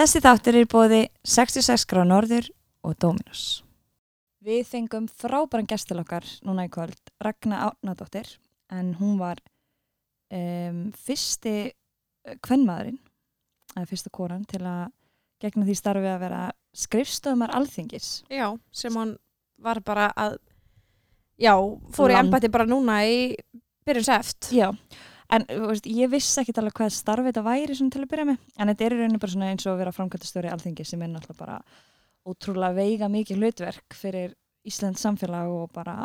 Þessi þáttur er í bóði 66 grá norður og Dominos. Við fengum frábæran gestil okkar núna í kvöld, Ragnar Árnadóttir, en hún var um, fyrsti kvennmaðurinn, eða fyrsta konan til að gegna því starfi að vera skrifstofumar alþingis. Já, sem hann var bara að já, fór í Land- embætti bara núna í byrjun seft Já, en veist, ég vissi ekki alveg hvað starfi þetta væri til að byrja með, en þetta er í rauninni bara eins og að vera framkvæmtastöri alþingis sem er náttúrulega bara ótrúlega veiga mikið hlutverk fyrir Íslands samfélag og bara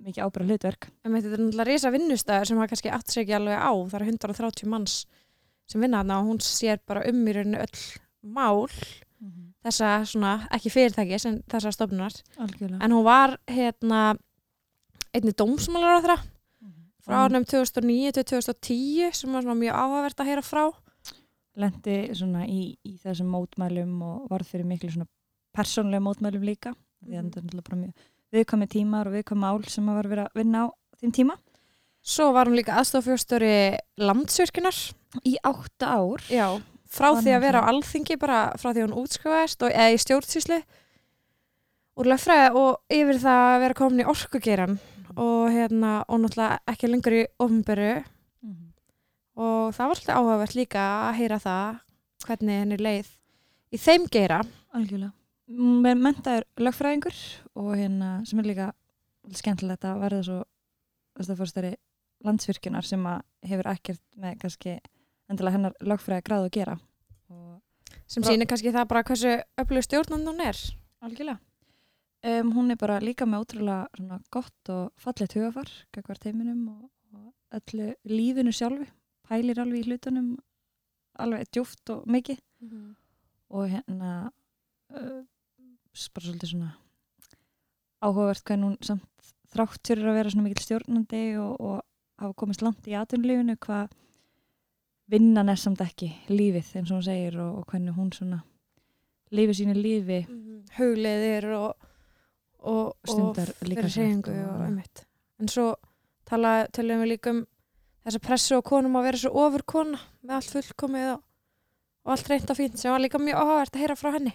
mikið ábyrða hlutverk. en þetta er náttúrulega risa vinnustæður sem hann kannski sér ekki alveg á. Það eru 130 manns sem vinna þarna og hún sér bara um í rauninu öll mál þessa svona, ekki fyrirtækis en þessa stofnunar. Algjörlega. en hún var hérna einni dómsmálar á þeirra frá En árnum 2009 til 2010 sem var mjög áhugavert að heyra frá lendi í, í þessum mótmælum og varð fyrir miklu persónlega mótmælum líka. Bara mjög viðkomi tímar og viðkomi mál sem var verið að vinna á þeim tíma. svo var hún líka aðstofjórstjóri landsvirkjunar Í átta ár. Já, frá því að vera á alþingi bara frá því að hún útskrifaðist og, eða í stjórnsýslu úr lögfræði og yfir það að vera komin í orkugeiran og hérna og náttúrulega ekki lengur í ofnböru Mhm. og það var svolítið áhugavert líka að heyra það hvernig henni leið í þeim geira Algjörlega. Með mentaður lögfræðingur og hérna sem er líka skemmtilegt að verða svo fórstæri landsvirkjunar sem að hefur ekkert með kannski endilega hennar lögfræði gráð að gera. Og sem sýnir kannski það bara hversu öflug stjórnand hún er algjörlega. Um, hún er bara líka með ótrúlega svona, gott og fallegt hugafar gagvart heiminum og, og öllu lífinu sjálfu. Pælir alveg í hlutunum alveg djúft og mikið. og hérna uh, bara svolítið svona áhugavert hvernig hún samt þrátt fyrir að vera svona mikill stjórnandi og, og hafa komist langt í atvinnulífinu hvað vinnan er samt ekki lífið eins og hún segir og, og hvernig hún svona lifið sínu lífi hugleiðir og, og, og svart og- einmitt. En svo tala, tölum við líka um þessa pressu á konum að vera svo ofur kona með allt fullkomið og, og allt reynt og fínt sem var líka mjög áhugavert að heyra frá henni.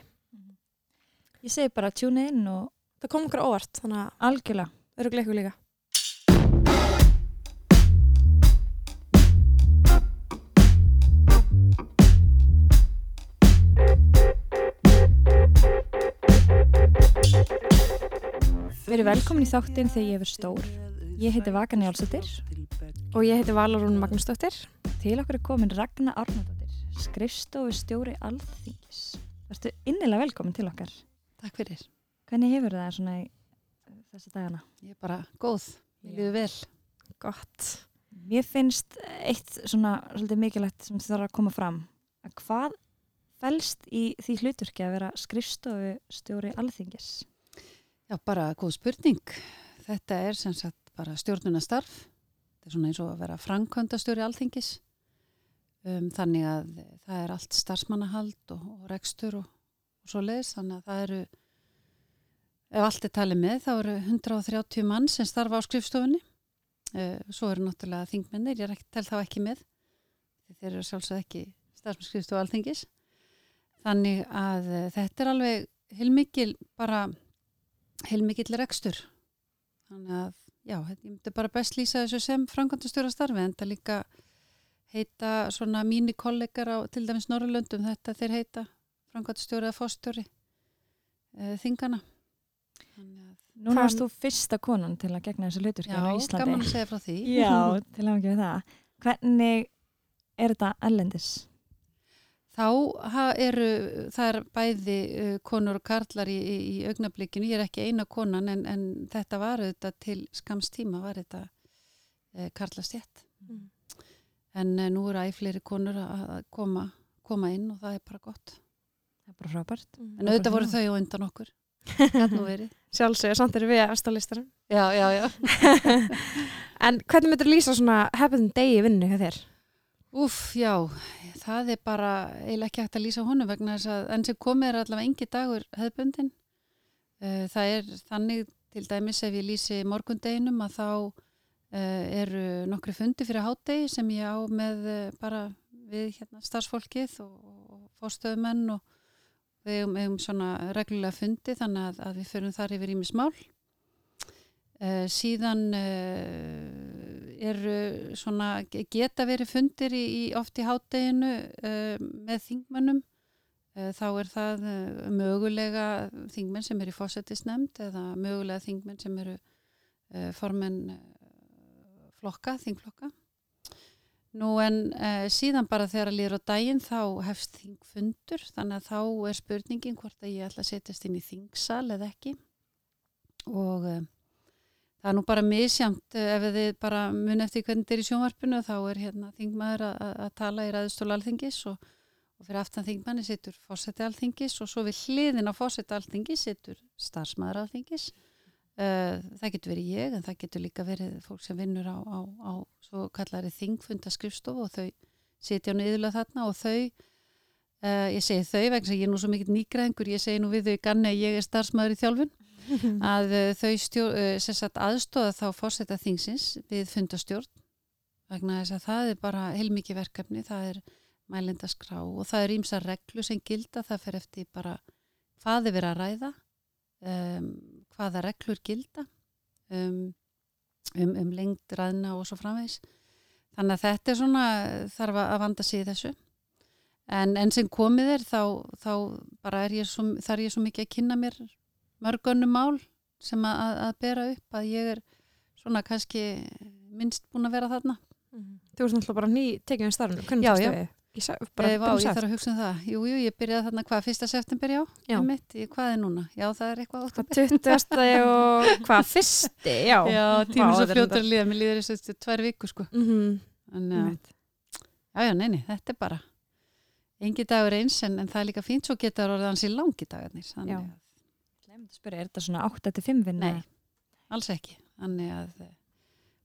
ég segi bara tjúni inn og Það kom okkur á óvart, þannig að algjörlega öruglega ykkur líka. Verið velkomin í þáttinn þegar ég hefur stór ég heiti Vaka Njálsdóttir Og ég heiti Valarún Magnúsdóttir. til okkur er komin Ragnar Árnadóttir skrifstofu stjóri alþingis Vertu innilega velkomin til okkar Takk fyrir. Hvernig hefur það svona í þessi dagana? Ég er bara góð. Mér líður vel. Gott. Mér finnst eitt svona svolítið mikilvægt sem þarf að koma fram að hvað felst í því hluturki að vera skrifstofu stjóri alþingis? Já, bara góð spurning. Þetta er sem sagt bara stjórnunastarf. Þetta er svona eins og að vera framkvæmdastjóri alþingis. Um, þannig að það er allt starfsmannahald og, og rekstur og, og svo leiðis. Þannig að það eru, ef allt er talið með, þá eru 130 mann sem starfa á skrifstofunni. Uh, svo eru náttúrulega þingmennir, ég tel þá ekki með. Þeir eru sjálfsög ekki starfsmannskrifstofu alþingis. Þannig að uh, þetta er alveg heilmikil bara heilmikill rekstur. Þannig að, já, ég myndi bara best lýsa þessu sem framkvæmdastjóra starfi en það líka heita svona mínu kollegar á til dæmis Norrlöndum þetta þeir heita framkvæmdastjóri eða fórstjóri e, þingana. Þannig að, Núna Hvað- varst þú fyrsta konan til að gegna þessu hluturki já, á Íslandi. gaman að segja frá því. Já, til að ekki við það. Hvernig er þetta ellendis? Þá eru, það er bæði uh, konur og karlar í, í, í augnablikinu, ég er ekki eina konan en, en þetta var auðvitað til skams tíma var þetta uh, karlastjett. Mm. En uh, nú eru æg fleiri konur að koma, koma inn og það er bara gott. Það er bara frábært. Mm. En auðvitað voru þau á undan okkur. Sjálfsögur, samt eru við efstalistarum. Já, já, já. en hvernig myndir lýsa svona hefðin degi í vinnu hjá þér? Úf, já, það er bara eiginlega ekki hægt að lýsa honum vegna þess að enn sem komið er allavega engi dagur hefðbundin. Uh, það er þannig til dæmis ef ég lýsi morgundeginum að þá uh, eru nokkri fundi fyrir hádegi sem ég á með uh, bara við hérna, starfsfólkið og, fórstöðumenn og við eigum, eigum svona reglulega fundi þannig að, að við förum þar yfir ímismál. Síðan eru svona, geta verið fundir í, í oft í hátteginu uh, með þingmannum. Þá er það mögulega þingmenn sem eru í fósettisnemnd eða mögulega þingmenn sem eru formenn flokka, þingflokka. Nú en síðan bara þegar að líður á daginn þá hefst þingfundur þannig að þá er spurningin hvort að ég ætla að setjast inn í þingsal eða ekki og það er nú bara misjamt eh, ef þið bara mun eftir hvernig þetta er í sjónvarpinu þá er hérna þingmaður að tala í ræðustóla alþingis og, og fyrir aftan þingmanni sittur fórseti alþingis og svo við hliðin á fórseti alþingis sittur starfsmaður alþingis. Uh, það getur verið ég en það getur líka verið fólk sem vinnur á, á, á svo kallari þingfundaskrifstofu og þau sitja á niðurlega þarna og þau uh, ég segi þau vegna sem ég er nú svo mikill nýgræðingur ég segi nú við þau ganni að ég er starfsmaður í þjálfun að uh, þau stjó, uh, aðstóða þá fórsetta þingsins við fundastjórn vegna þess að það er bara heilmikið verkefni, það er mælindaskrá og það er ímsa reglu sem gilda, það fer eftir bara hvað er verið að ræða um, hvaða reglur gilda um, um, um lengt ræðna og svo framvegs þannig að þetta er svona þarf að vanda sig í þessu. En, en sem komið er þá, þá er ég svo, þar er ég svo mikið að kynna mér mörgunum mál sem að, að bera upp að ég er svona kannski minnst búin að vera þarna mm. Þú erst náttúrulega bara ný tekið um starfinu Já, já Ég, bara, Vá, ég þarf að hugsa um það Jú, jú, ég byrjaði þarna hvað, fyrsta september, já, já. Mitt, ég, Hvað er núna? Já, það er eitthvað 20. og hvað, fyrsti? Já, já tímur svo fljótur að líða Mér líður þess að tvær viku, sko mm -hmm. en, já, já, já, neini, þetta er bara engi dagur eins, en, en það er líka fínt svo getur orðið hansi langi dagarnir Þannig að spyrja, er þetta svona 8-5 vinna? Nei, alls ekki. Þannig að eh,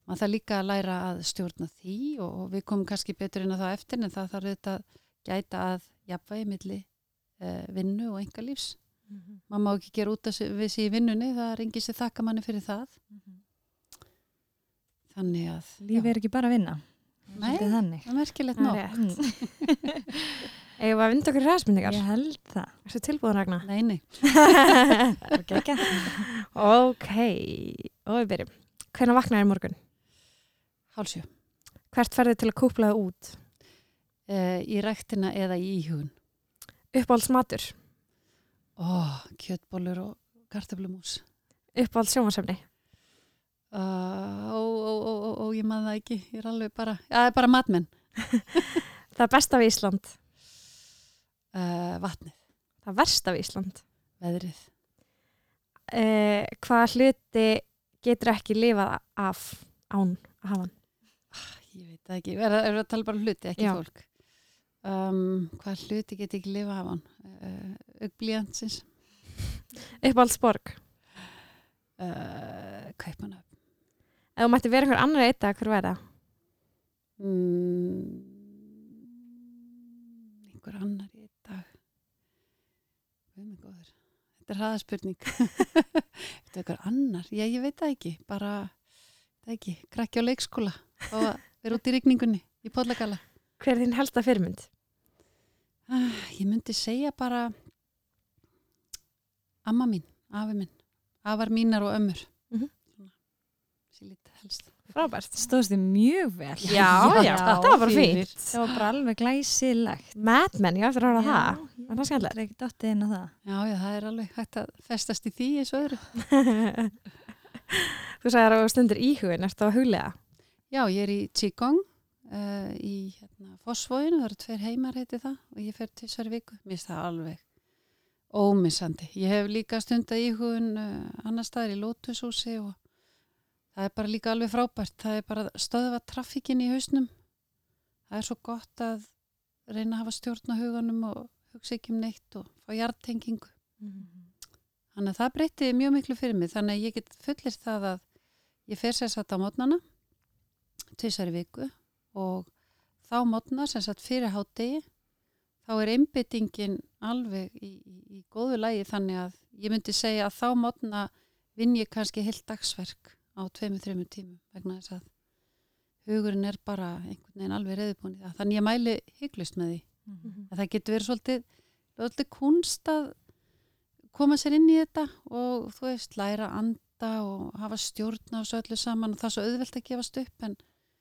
maður það líka að læra að stjórna því og við komum kannski betur inn á það eftir en það þarf þetta gæta að jafnvægi milli uh, vinnu og enga lífs. Mm -hmm. Maður má ekki gera út af við síðan vinnunni, það engið sem þakka manni fyrir það. Mm -hmm. Þannig að... Lífi er ekki bara að vinna. Nei, það er merkilegt nóg. Eða var vind okkur ræðsmyndingar? Ég held það. Er þetta tilbúðan Ragnar? Nei, nei. ok, ekki. Ok, og við byrjum. Hvernig vaknaði morgun? Hálsjö. Hvert ferði til að kúplaða út? Uh, í ræktina eða í íhugun. Uppáhalds matur? Ó, oh, kjöttbólur og kartablumús. Uppáhalds sjómasefni? Ó, ó, ó, ó, ég maður það ekki. Ég er alveg bara, já, það er bara matmenn. það er best af Ísland? Uh, vatnið. Það verst af Ísland. Veðrið. Uh, hvað hluti getur ekki lifað af án að hafa hann? Ah, ég veit ekki. Er það að tala bara um hluti, ekki Já. fólk? Um, hvað hluti getur ekki lifað af hann? Uh, Ögblíðansins. Uppáhaldsborg. Kaupanöf. Ef þú mætti vera einhver annar eitt að hver verða? Mm, einhver annar Þetta er hraðaspurning. Þetta er eitthvað annar. Já, ég veit það ekki. Bara, það ekki, krakki á leikskóla og vera út í rigningunni í podlagala. Hver er þín helsta fyrirmynd? Ah, ég myndi segja bara amma mín, afi minn. Afar mínar og ömmur. Mm -hmm. Sér lítið helst. Frábært. Stóðst þið mjög vel. Já, já, já þetta var bara fínt. Það var bara alveg glæsilegt. Madmen, ég ætti að ráða það. Það var skemmtilegt. Það er ekki dottið inn á það. Já, já, það er alveg hægt að festast í því eins og öðru. Þú sagði að það stundir íhugin, ertu að huglega? Já, ég er í Qigong uh, í hérna, Fossvóinu, það eru tveir heimar heiti það og ég fer til sværi viku. Mér finnst það alveg ómissandi. Ég hef líka stundar það er bara líka alveg frábært. Það er bara stöðva trafíkin í hausnum. Það er svo gott að reyna að hafa stjórn á huganum og hugsa ekki um neitt og fá hjartengingu mm -hmm. þannig að það breytti mjög miklu fyrir mig. Þannig að ég get fullir það að ég fer sér satt á mótnana tvisar í viku og þá mótna sem satt fyrir hátegi þá er einbyttingin alveg í, í, í góðu lægi þannig að ég myndi segja að þá mótna vinn ég kannski heilt dagsverk á tveimur, þreimur tímum vegna þess að hugurinn er bara einhvern veginn alveg reyðbúin. Þannig ég mæli hygglust með því Mhm. En það getur verið svolítið, svolítið kunst að koma sér inn í þetta og þú veist, læra að anda og hafa stjórn á þessu öllu saman og það er svo auðvelt að gefast upp en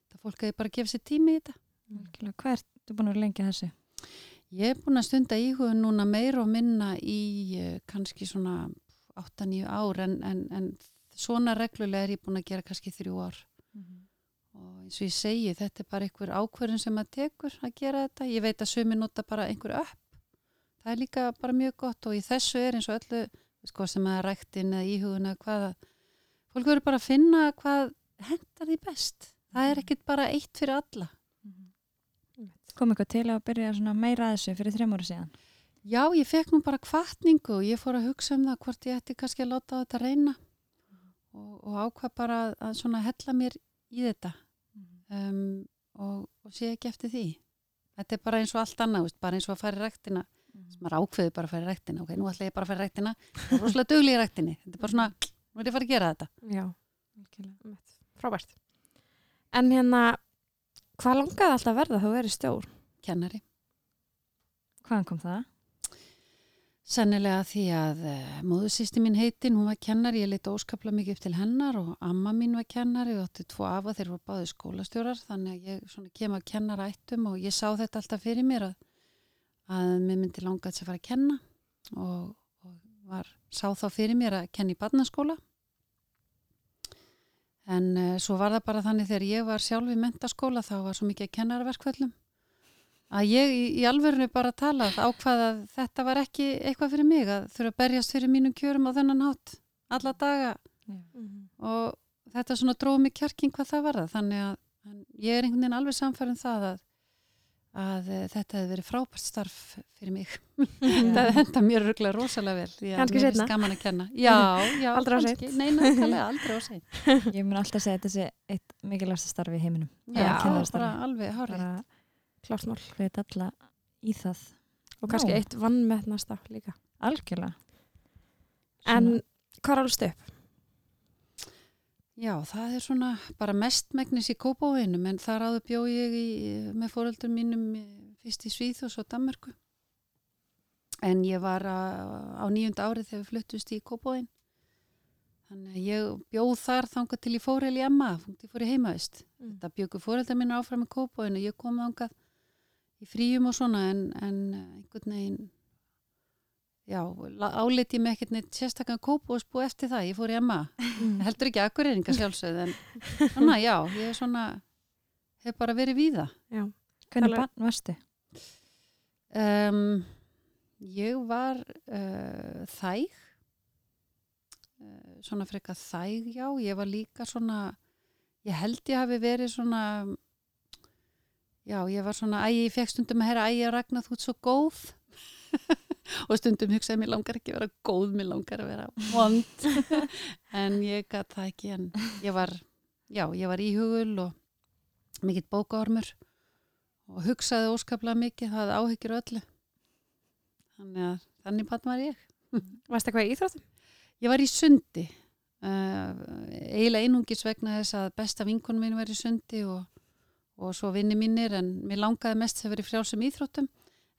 það fólk hefur bara að gefa sér tími í þetta. Algjörlega. Hvað ertu búin að vera lengi að þessu? Ég er búin að stunda íhugun núna meira og minna í eh, kannski svona 8-9 ár en, en, en svona reglulega er ég búin að gera kannski þrjú ár og eins og ég segi þetta er bara einhver ákverðin sem maður tekur að gera þetta. Ég veit að sumi nota bara einhver upp. Það er líka bara mjög gott og í þessu er eins og öllu sko, sem að ræktin eða íhugun eða hvaða fólk verður bara að finna hvað hendar því best. Það er ekkit bara eitt fyrir alla. Kom eitthvað til að byrja svona meira að þessu fyrir þreim ára síðan? Já, ég fekk nú bara kvartningu og ég fór að hugsa um það hvort ég ætti kannski að láta þetta reyna og, og ákvað bara að, að svona hella mér í þetta um, og, og sé ekki eftir því. Þetta er bara eins og allt annað, veist, bara eins og að fara í rektina. sem maður ákveði bara að fara í rektina. Ok, nú ætla ég bara að fara í rektina. Það er rosalega dugli í rektinni. Þetta er bara svona, nú er ég að fara að gera þetta. Já, frábært. En hérna, hvað langaði alltaf að verða þá verið stjór? Kennari. Hvaðan kom það? Sennilega því að uh, móðusýsti mín heitin, hún var kennari, ég leita óskapla mikið upp til hennar og amma mín var kennari og átti tvo afa þeir voru báði skólastjórar þannig að ég kem að kennara ættum og ég sá þetta alltaf fyrir mér að, að mér myndi langa að fara að kenna og, og var, sá þá fyrir mér að kenna í barnaskóla. En uh, svo var það bara þannig þegar ég var sjálf í mentaskóla þá var svo mikið kennarverkvöldum að ég í, alvörinu bara talað ákvað að þetta var ekki eitthvað fyrir mig að þurfa að berjast fyrir mínum kjörum á þennan hátt alla daga. Og þetta svona dróði mig kjarking hvað það var það þannig að en ég er einhvern veginn alveg samfærum það að, að eh, þetta hefði verið frábært starf fyrir mig. Það henda mér röglega rosalega vel Kannski seinna. gaman að kenna. Já, já, Aldrei of kannski. nei, nákvæmlega, aldrei á sein Ég mun alltaf segja að þetta sé eitt mikilvægsta starfi í heiminum. já, bara alveg hárið Bara Klart mál. hvet alla í það. Og kannski Já. eitt vannmeðnasta líka. Algjörlega. En hvað er alveg stöp? Já, það er svona bara mestmegnis í Kópavóinum en þar áður bjó ég í, með fóröldur mínum fyrst í Svíð og svo Danmörku. En ég var á, á nýjunda árið þegar við fluttust í Kópavóin. Þannig að ég bjóð þar þangað til ég fór heil í Emma, ég fór í heimavist. Mm. Það bjöku fóröldar mínu áfram í Kópavóin og ég kom þangað í fríum og svona en, en einhvern veginn já, áleit ég mig ekkert neitt sérstaklega kóp og spú eftir það, ég fór í Emma heldur ekki akkurýringa sjálfsögð en svona já, ég er svona hef bara verið víða Já. Hvernig Alveg. bann varstu? um, ég var uh, þæg uh, svona frekar þæg já, ég var líka svona ég held ég hafi verið svona já, ég var svona æ, ég fekk stundum að heyra æ, ég ragnar þú ert svo góð. Og stundum hugsaði mér langar ekki að vera góð mér langar að vera vond. En ég gat það ekki en ég var, já, ég var íhugul og mikill bókaormur og hugsaði óskaplega mikið, það áhyggjur öllu. Þannig að þannig pann var ég. Varst eitthvað í íþróttum? Ég var í sundi. Uh, eiginlega einungis vegna þess að besta vinkunum mín var í sundi og, og svo vinni mínir en mér langaði mest að vera í frjálsum íþróttum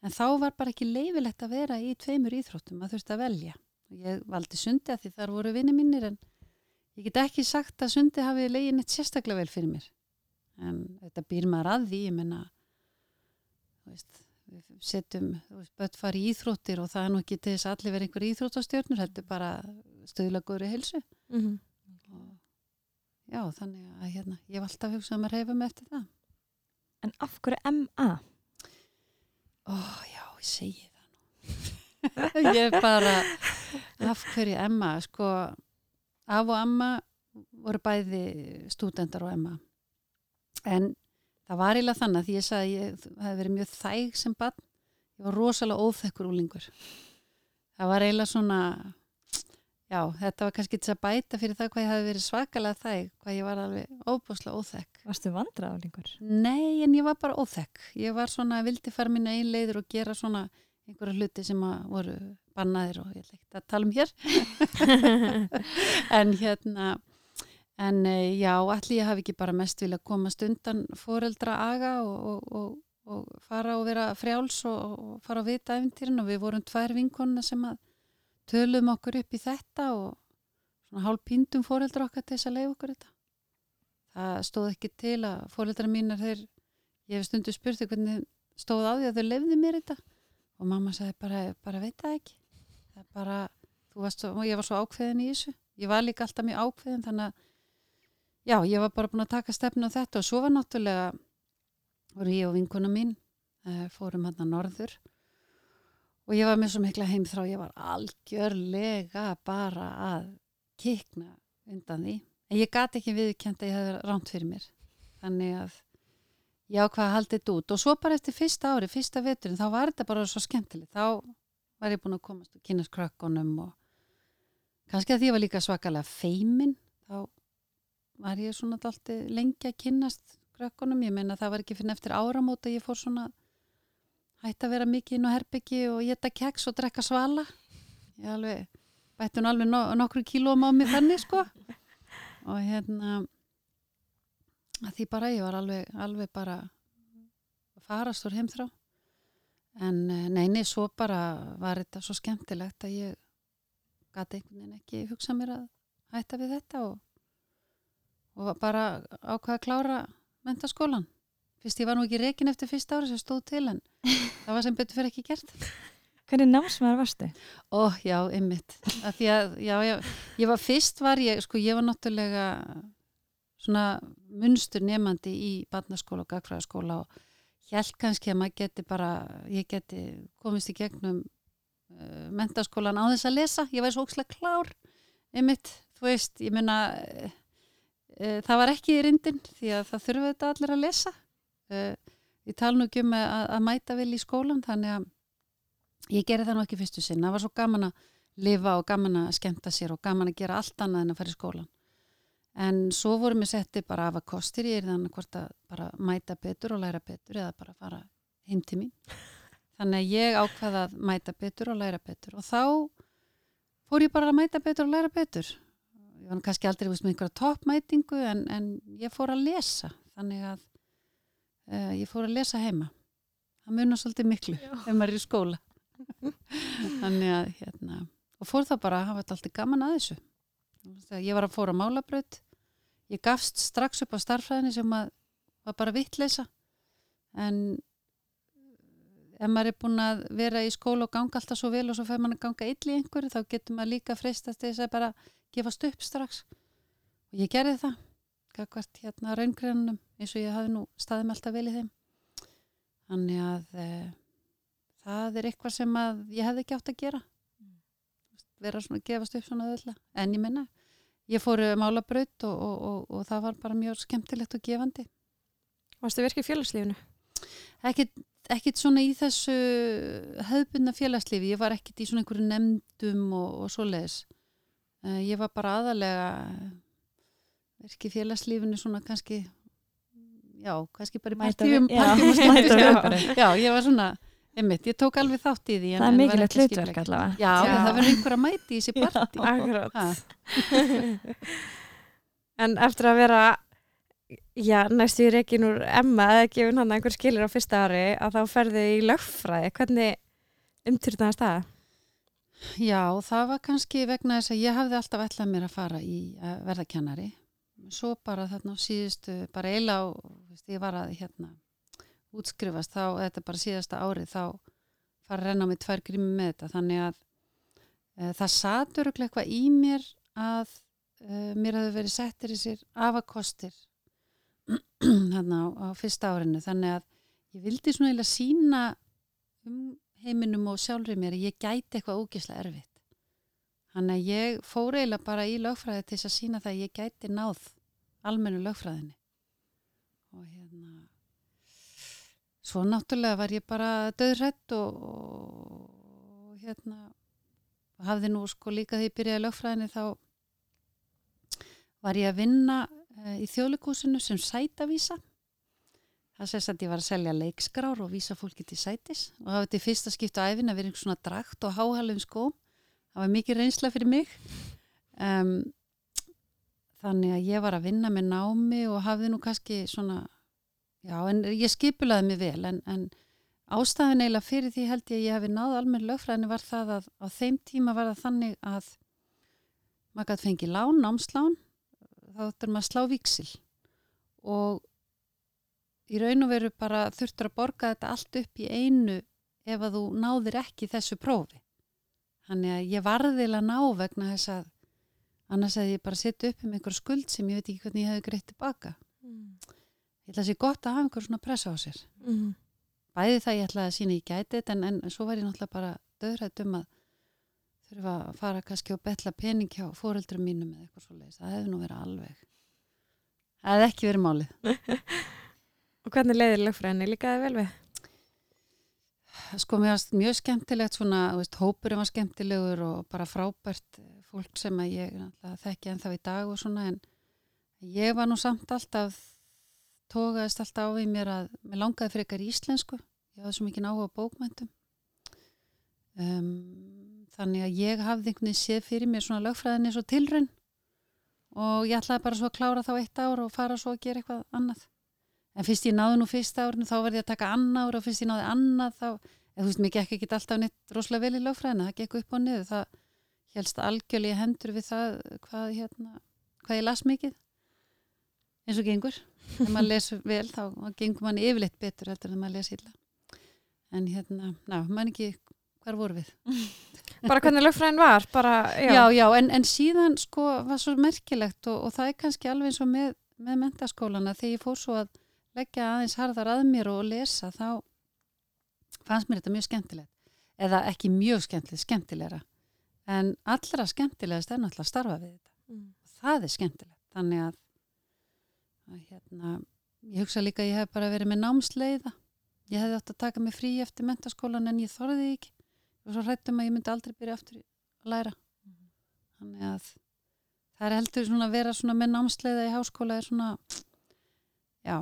en þá var bara ekki leifilegt að vera í tveimur íþróttum að þurfti að velja. Og ég valdi sundi að því þar voru vinni mínir en ég get ekki sagt að sundi hafi legin eitt sérstaklega vel fyrir mér. En þetta býr maður að því ég menna við setjum, fara í íþróttir og það er nú ekki til þess að allir vera einhver íþróttastjörnur, þetta er bara stöðla góðri heilsu. Mm -hmm. og já, þannig að hérna, ég alltaf hugsað um að reyfa mig eftir það En af hverju MA? Ó, já, ég segi það nú. Ég er bara af hverju Emma, sko af og Emma voru bæði stúdendar og Emma en það var eiginlega þannig að því ég sagði að ég hef verið mjög þæg sem barn. Ég var rosalega óþekkur úlingur það var eiginlega svona já, þetta var kannski til að bæta fyrir það hvað ég hafi verið svakalega þæg hvað ég var alveg óbúslega óþekk Varstu vandræðalingur? Nei, en ég var bara óþekk. Ég var svona, vildi fara minna einn leiður og gera svona einhverja hluti sem voru bannaðir og ég ekki að tala um hér. en hérna, en eh, já, allir ég hafi ekki bara mest vilja komast undan foreldra aga og, og, og, og fara og vera frjáls og, fara að vita efintýrin og við vorum tvær vinkonuna sem að tölum okkur upp í þetta og svona hálf píndum fóreldra okkar til þess að leiða okkur þetta. Það stóð ekki til að fóreldra mínar þeir, ég hef stundu spurti hvernig stóð á því að þau leiði mér þetta og mamma sagði bara, bara veit það ekki. Það bara, þú varst svo, ég var svo ákveðin í þessu. Ég var líka alltaf mjög ákveðin þannig að já, ég var bara búin að taka stefnu á þetta og svo var náttúrulega voru ég og vinkuna mín uh, fórum hann að norður og ég var með svo mikla heimþrá ég var algjörlega bara að kikna undan því en ég gati ekki viðkjent að ég hefði ránt fyrir mér. Þannig að ég ákvaði að halda þetta út. Og svo bara eftir fyrsta ári, fyrsta veturinn þá var þetta bara svo skemmtilegt. Þá var ég búin að komast og kynast krökkunum og kannski að því ég var líka svakalega feimin þá var ég svona alltaf lengi að kynast krökkunum, ég meina það var ekki fyrir eftir áramóta ég fór svona hætti að vera mikið inn á herbyggi og geta keks og drekka svala. Ég alveg, bætti hún alveg no nokkru kílóum á mig þannig sko og hérna að því bara ég var alveg, alveg bara farast úr heimþrá en neini, svo bara var þetta svo skemmtilegt að ég gæti einhvern veginn ekki hugsa mér að hætta við þetta og, og bara ákvaða að klára mentaskólan. Fyrst ég var nú ekki rekin eftir fyrsta ári sem stóð til en það var sem betur fyrir ekki gert. Hvernig námsmaður varstu? Ó, ymmit. Að, já, já, ég var fyrst var ég, sko, ég var náttúrulega svona munstur nefandi í barnaskóla og gagfræðaskóla og held kannski að maður geti bara, ég geti komist í gegnum uh, mentaskólan á þess að lesa. Ég var svo ókslega klár, ymmit, þú veist, ég mynna... Uh, Eh, það var ekki í rindin því að það þurfa þetta allir að lesa eh, ég tala nú ekki um að, að mæta vel í skólan þannig að ég gerði það nú ekki fyrstu sinna það var svo gaman að lifa og gaman að skemta sér og gaman að gera allt annað en að fara í skólan en svo vorum við setti bara af að kostir ég er þannig hvort að bara mæta betur og læra betur eða bara fara heim til mín. Þannig að ég ákvaða að mæta betur og læra betur. Og þá fór ég bara að mæta betur og læra betur. Ég var kannski aldrei veist, með einhverja toppmætingu en, en ég fór að lesa. Þannig að uh, ég fór að lesa heima. Það munar svolítið miklu ef maður er í skóla þannig að hérna og fór það bara að hafa þetta alltaf gaman að þessu. Ég var að fóra málabraut ég gafst strax upp á starfræðinni sem að, var bara vittleisa en ef maður er búin að vera í skóla og ganga alltaf svo vel og svo fær maður að ganga ill í einhverju þá getur maður líka freistast þess að bara gefast upp strax. Og ég gerði það gagvart hérna raungrænunum eins og ég hafi nú staðið með alltaf vel í þeim. Þannig að e, það er eitthvað sem að ég hefði ekki átt að gera. Mm. vera svona, gefast upp svona öðvöldlega en ég minna, ég fór mála braut og, og, og, og það var bara mjög skemmtilegt og gefandi. Varstu virkið félagslífinu? Ekkit, ekkit svona í þessu höfbunna félagslífi, ég var ekkit í svona einhverju nefndum og svo leiðis Uh, ég var bara aðalega verkið félagslífinu svona kannski já, kannski bara í partíum já, ég var svona einmitt, ég tók alveg þátt í því en, það er mikilvægt hlutverk allavega já, já. það verður einhver að mæti í þessi partí akkurát en eftir að vera já, næstu í reygin úr Emma eða gefin hann einhver skilir á fyrsta ári að þá ferði í lögfræði hvernig umturðnaðist það? Já, það var kannski vegna þess að ég hafði alltaf ætlað mér að fara í að verða kennari. Svo bara þarna síðustu, bara eila á, veist, ég var að hérna útskrifast þá, þetta bara síðasta árið, þá fara að renna á mig tvær grími með þetta. Þannig að e, það satur eitthvað í mér að e, mér hafi verið settir í sér afakostir hérna á, á fyrsta árinu. Þannig að ég vildi svona eiginlega sína um heiminum og sjálfur mér að ég gæti eitthvað ógislega erfitt. Þannig að ég fór eiginlega bara í lögfræði til þess að sína það að ég gæti náð almennu lögfræðinni. Og hérna, svo náttúrulega var ég bara döðrætt og, og hérna, hafði nú sko líka því ég byrjaði lögfræðinni þá var ég að vinna e, í þjóðleikúsinu sem sætavísa Það sést að ég var að selja leikskrár og vísa fólki til sætis og það var þetta fyrsta skipta á æfin að vera einhvers svona drakt og háhælum skóm. Það var mikið reynsla fyrir mig. Um, þannig að ég var að vinna með námi og hafði nú kannski svona já, en ég skipulaði mig vel en, en ástæðin eiginlega fyrir því held ég að ég hefði náð almenn lögfræðinu var það að á þeim tíma var það þannig að maður gæti fengið lán, námslán þá þurftur maður að slá víksil og í raun og veru bara þurftur að borga þetta allt upp í einu ef að þú náðir ekki þessu prófi. Þannig að ég varðilega ná vegna þess að annars hefði ég bara sett upp um einhver skuld sem ég veit ekki hvernig ég hefði greitt tilbaka ég ætla að sé gott að hafa einhver svona pressa á sér Mm. bæði það ég ætlaði að sína ég gæti þetta en, en svo var ég náttúrulega bara döðrætt um að þurfa að fara kannski og betla pening hjá fóreldrum mínum eða eitthvað svo leiðis, það hefði nú verið alveg það hefði ekki verið málið Og hvernig leiðir lögfræðinni líkaði vel við? sko mér varst mjög skemmtilegt svona, veist, hópurinn var skemmtilegur og bara frábært fólk sem að ég þekki ennþá í dag og svona en ég var nú samt alltaf tókaðist alltaf á í mér að mér langaði frekar íslensku. Ég hafði svo mikið áhuga á bókmæntum um, þannig að ég hafði einhvern veginn séð fyrir mér svona lögfræðinni svo tilraun og ég ætlaði bara svo að klára þá eitt ár og fara svo að gera eitthvað annað. En fyrst ég náði nú fyrsta árinu þá verði ég að taka annað og fyrst ég náði annað þá, eða þú veist, mér gekk ekki alltaf neitt rosalega vel í lögfræðina, það gekk upp og niður það helst algjörlega í hendur við það hvað, hérna, hvað ég las mikið eins og gengur ef maður les vel þá gengur manni yfirleitt betur heldur en maður les illa en hérna, ná, mann ekki hvar voru við? Bara hvernig lögfræðin var? Bara, já. Já, já, en, en síðan sko var svo merkilegt og, og það er kannski alveg eins og með, með mentaskólana þegar ég fór svo að leggja aðeins harðar að mér og lesa þá fannst mér þetta mjög skemmtilegt eða ekki mjög skemmtilegt, skemmtilegra en allra skemmtilegast er náttúrulega að starfa við þetta Mm. það er skemmtilegt þannig að, að hérna, ég hugsa líka að ég hef bara verið með námsleiða ég hefði átt að taka mig frí eftir mentaskólan en ég þorði ekki og svo hrættum að ég myndi aldrei byrja aftur að læra þannig að það er heldur svona að vera svona með námsleiða í háskóla er svona já,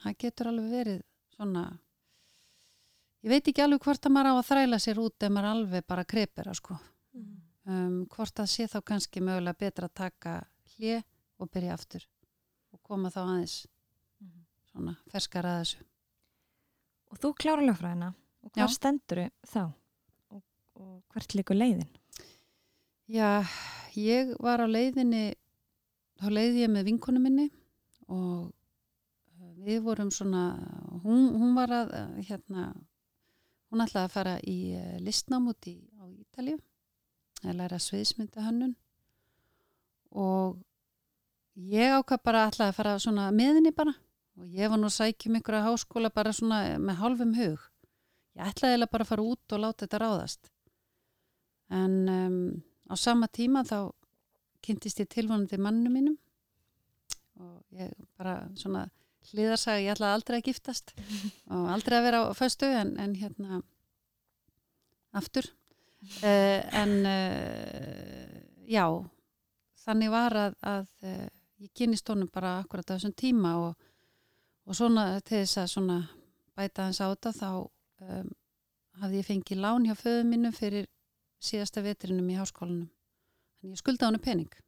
það getur alveg verið svona ég veit ekki alveg hvort að maður á að þræla sér út ef maður alveg bara krepir sko. Mm. um, hvort það sé þá kannski mögulega betra að taka hlje og byrja aftur og koma þá aðeins svona ferskar að þessu Og þú klára lögfræðina og hvað stendur þá? Og, og hvert líkur leiðin? Já, ég var á leiðinni, þá leiði ég með vinkonu minni og uh, við vorum svona, hún, hún var að, uh, hérna, hún ætlaði að fara í uh, listnám út í, á Ítalíu, að læra sviðsmynda hönnun og ég ákvað bara að ætlaði að fara svona með henni bara og ég var nú að sækjum einhverja háskóla bara svona með hálfum hug. Ég ætlaði bara að fara út og láta þetta ráðast. En um, á sama tíma þá kynntist ég tilvonandi mannu mínum og ég bara svona hliðarsaga, ég ætlaði aldrei að giftast og aldrei að vera á föstu en, en hérna aftur uh, en uh, já þannig var að, að uh, ég kynist honum bara akkurat á þessum tíma og, og svona til þess að svona bæta hans á þetta þá um, hafði ég fengið lán hjá föðu mínum fyrir síðasta vetrinum í háskólanum. Þannig ég skuldaði hann pening.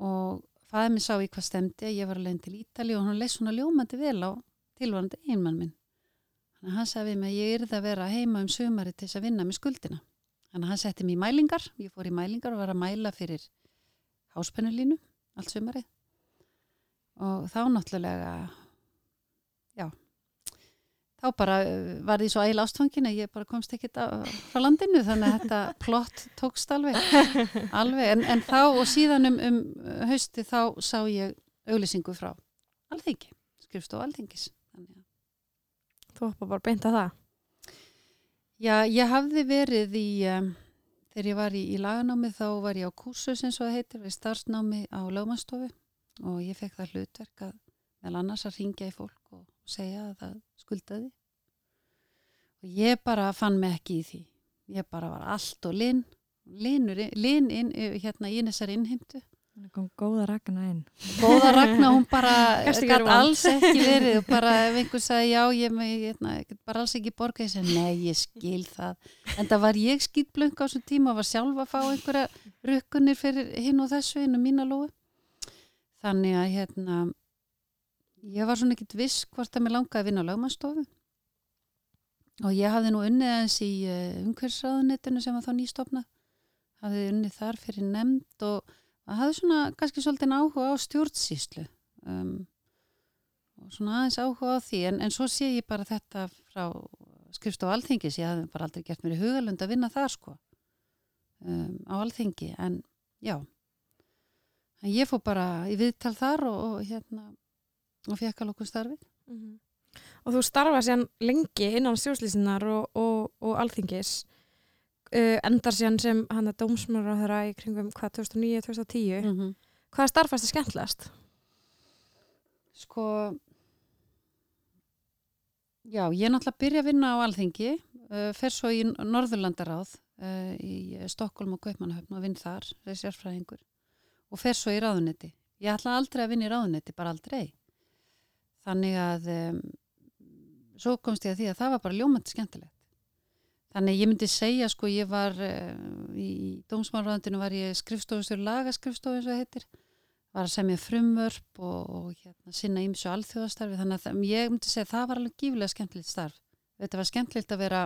Og fæði minn sá í hvað stemdi ég var leiðin til Ítali og hann leið svona ljómandi vel á tilvarandi einmann minn. Þannig hann sagði mig að ég yrði að vera heima um sömari til þess að vinna með skuldina. Þannig hann setti mér í mælingar. Ég fór í mælingar og var að mæla fyrir háspennulínu allt sömarið. Og þá náttúrulega, já, þá bara uh, var því svo ægil ástfangin að ég bara komst ekkit á- frá landinu þannig að þetta plott tókst alveg, alveg. En, en þá og síðan um, um hausti þá sá ég auglýsingu frá alþingi, skrifstof alþingis þannig að Þú hoppa bara beint að það. Já, ég hafði verið í, um, þegar ég var í, í laganámi þá var ég á kursus eins og það heitir, við starfsnámi á lögmanstofu og ég fekk það hlutverk að meðal annars að ringja í fólk og segja að það skuldaði. Og ég bara fann mig ekki í því. Ég bara var allt og linn, linn inn, hérna í Þannig kom góða ragna inn. góða Ragnar, hún bara vond? alls ekki verið og bara ef einhver sagði já, ég, með, hérna, ég get bara alls ekki borga ég segi, nei, ég skil það. En það var ég skýtblöng á þessum tíma og var sjálf að fá einhverja rukkunir fyrir hinn og þessu inn og mína lóu. Þannig að hérna ég var svona ekkit viss hvort að mér langaði að vinna á lögmannstofu og ég hafði nú unnið eins í uh, umhverfsraðunitinu sem var þá nýstofnað. Hafði unnið þar fyrir nefnd og hafði svona kannski svolítið áhuga á stjórnsýslu um, og svona aðeins áhuga á því. En, en svo sé ég bara þetta frá skrifstof alþingis, ég hafði bara aldrei gert mér í hugalund að vinna þar sko um, á alþingi. En já. En ég fór bara í viðtal þar og, og hérna og fekk að lóku starfið. Mm -hmm. Og þú starfa sér lengi innan stjórnslýsinnar og, og, og alþingis uh, endar sér sem hann að dómsmjör á þeirra í kringum hvað 2009-2010 mm -hmm. Hvað starfast er skemmtilegast? Sko já, ég er náttúrulega að byrja að vinna á alþingi uh, fer svo í Norðurlandaráð uh, í Stokkólm og Kaupmannahöfn og vinn þar, þessi sérfræðingur og fer svo í ráðunetti ég ætla aldrei að vinna í ráðunetti, bara aldrei þannig að um, svo komst ég að því að það var bara ljómandi skemmtilegt þannig ég myndi segja sko ég var uh, í dómsmálraðundinu var ég skrifstofustur lagaskrifstofu eins og heitir. Var að semja frumvörp og, og hérna, sinna ímsu alþjóðastarfi. Þannig að ég myndi segja að það var alveg gífilega skemmtilegt starf. Þetta var skemmtilegt að vera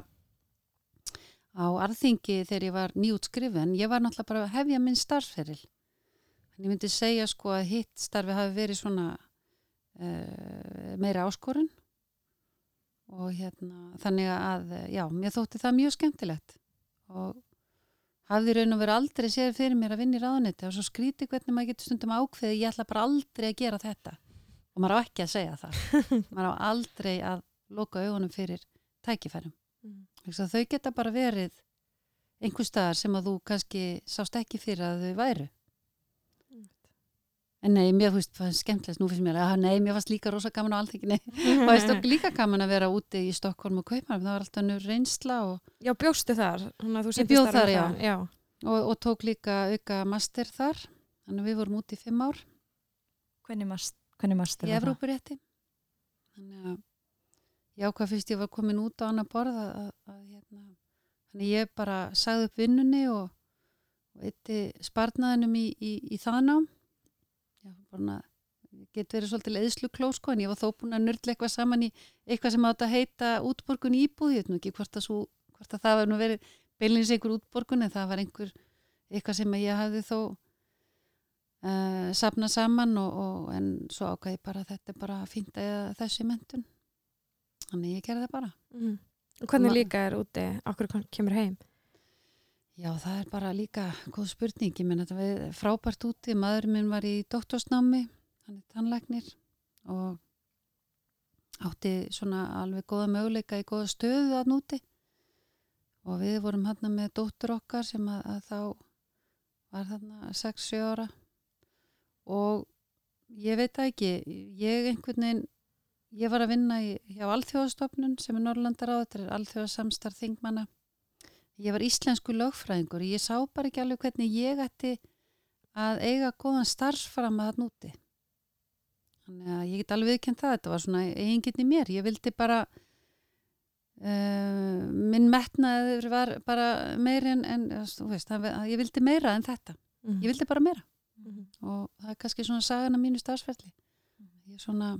á arþingi þegar ég var nýjútskrifu en ég var náttúrulega bara að hefja minn starfferil. En ég myndi segja sko að hitt starfi hafi verið svona uh, meira áskorun og hérna þannig að já, mér þótti það mjög skemmtilegt. Og hafði raun og verið aldrei séð fyrir mér að vinna í ráðuniti og svo skríti hvernig maður getur stundum ákveði ég ætla bara aldrei að gera þetta. Og maður á ekki að segja það. Maður á aldrei að loka augunum fyrir tækifærum. Mm. þau geta bara verið einhver staðar sem að þú kannski sást ekki fyrir að þau væru. En nei, mér finnst það skemmtilegt nú finnst mér. Að nei, mér fannst líka rosa gaman á alþinginni og það er líka gaman að vera úti í Stokkólm og Kaupmann, það var alltaf nú reynsla og, Já, bjóstu þar þannig að þú Ég sinntir bjó starfi þar, þaðan, já. og, og tók líka auka master þar. Þannig að við vorum úti í fimm ár. Hvernig mast, hvernig mast í Evrópurétti. Þannig að ég ákvað fyrst ég var komin út á annar borð að, að, að hérna, þannig ég bara sagði upp vinnunni og, og eitti sparnaðinum í, í, í það nám já, bara get verið svolítið eðslu klósko en ég var þó búin að nördla eitthvað saman í eitthvað sem átt að heita útborgun íbúð ég veit nú ekki hvort að, svo, hvort að það var nú verið beinleins einhver útborgun en það var einhver eitthvað sem ég hafði þó uh, sapnað saman og, og, en svo ákvæði bara þetta bara að þessi mentun þannig ég gerði það bara Mm. Hvernig líka er úti, okkur kemur heim? Já, það er bara líka góð spurning, ég menn þetta við frábært úti, maður minn var í doktorsnámi, hann er tannlæknir og átti svona alveg góða möguleika í góða stöðu að núti og við vorum hann með dóttur okkar sem að, að þá var þarna 6-7 ára. Og ég veit það ekki, ég einhvern veginn ég var að vinna í, hjá Alþjóðastofnun sem er Norrlandaráð, þetta er Alþjóðasamstarf þingmanna ég var íslensku lögfræðingur og ég sá bara ekki alveg hvernig ég ætti að eiga góðan starfsfram að það núti þannig að ég get alveg viðkjönd það þetta var svona eiginginn í mér. Ég vildi bara uh, minn metnaður var bara meiri en, en veist, ég vildi meira en þetta. Mm. ég vildi bara meira. Mhm. og það er kannski svona sagan af mínu starfsferli. Ég svona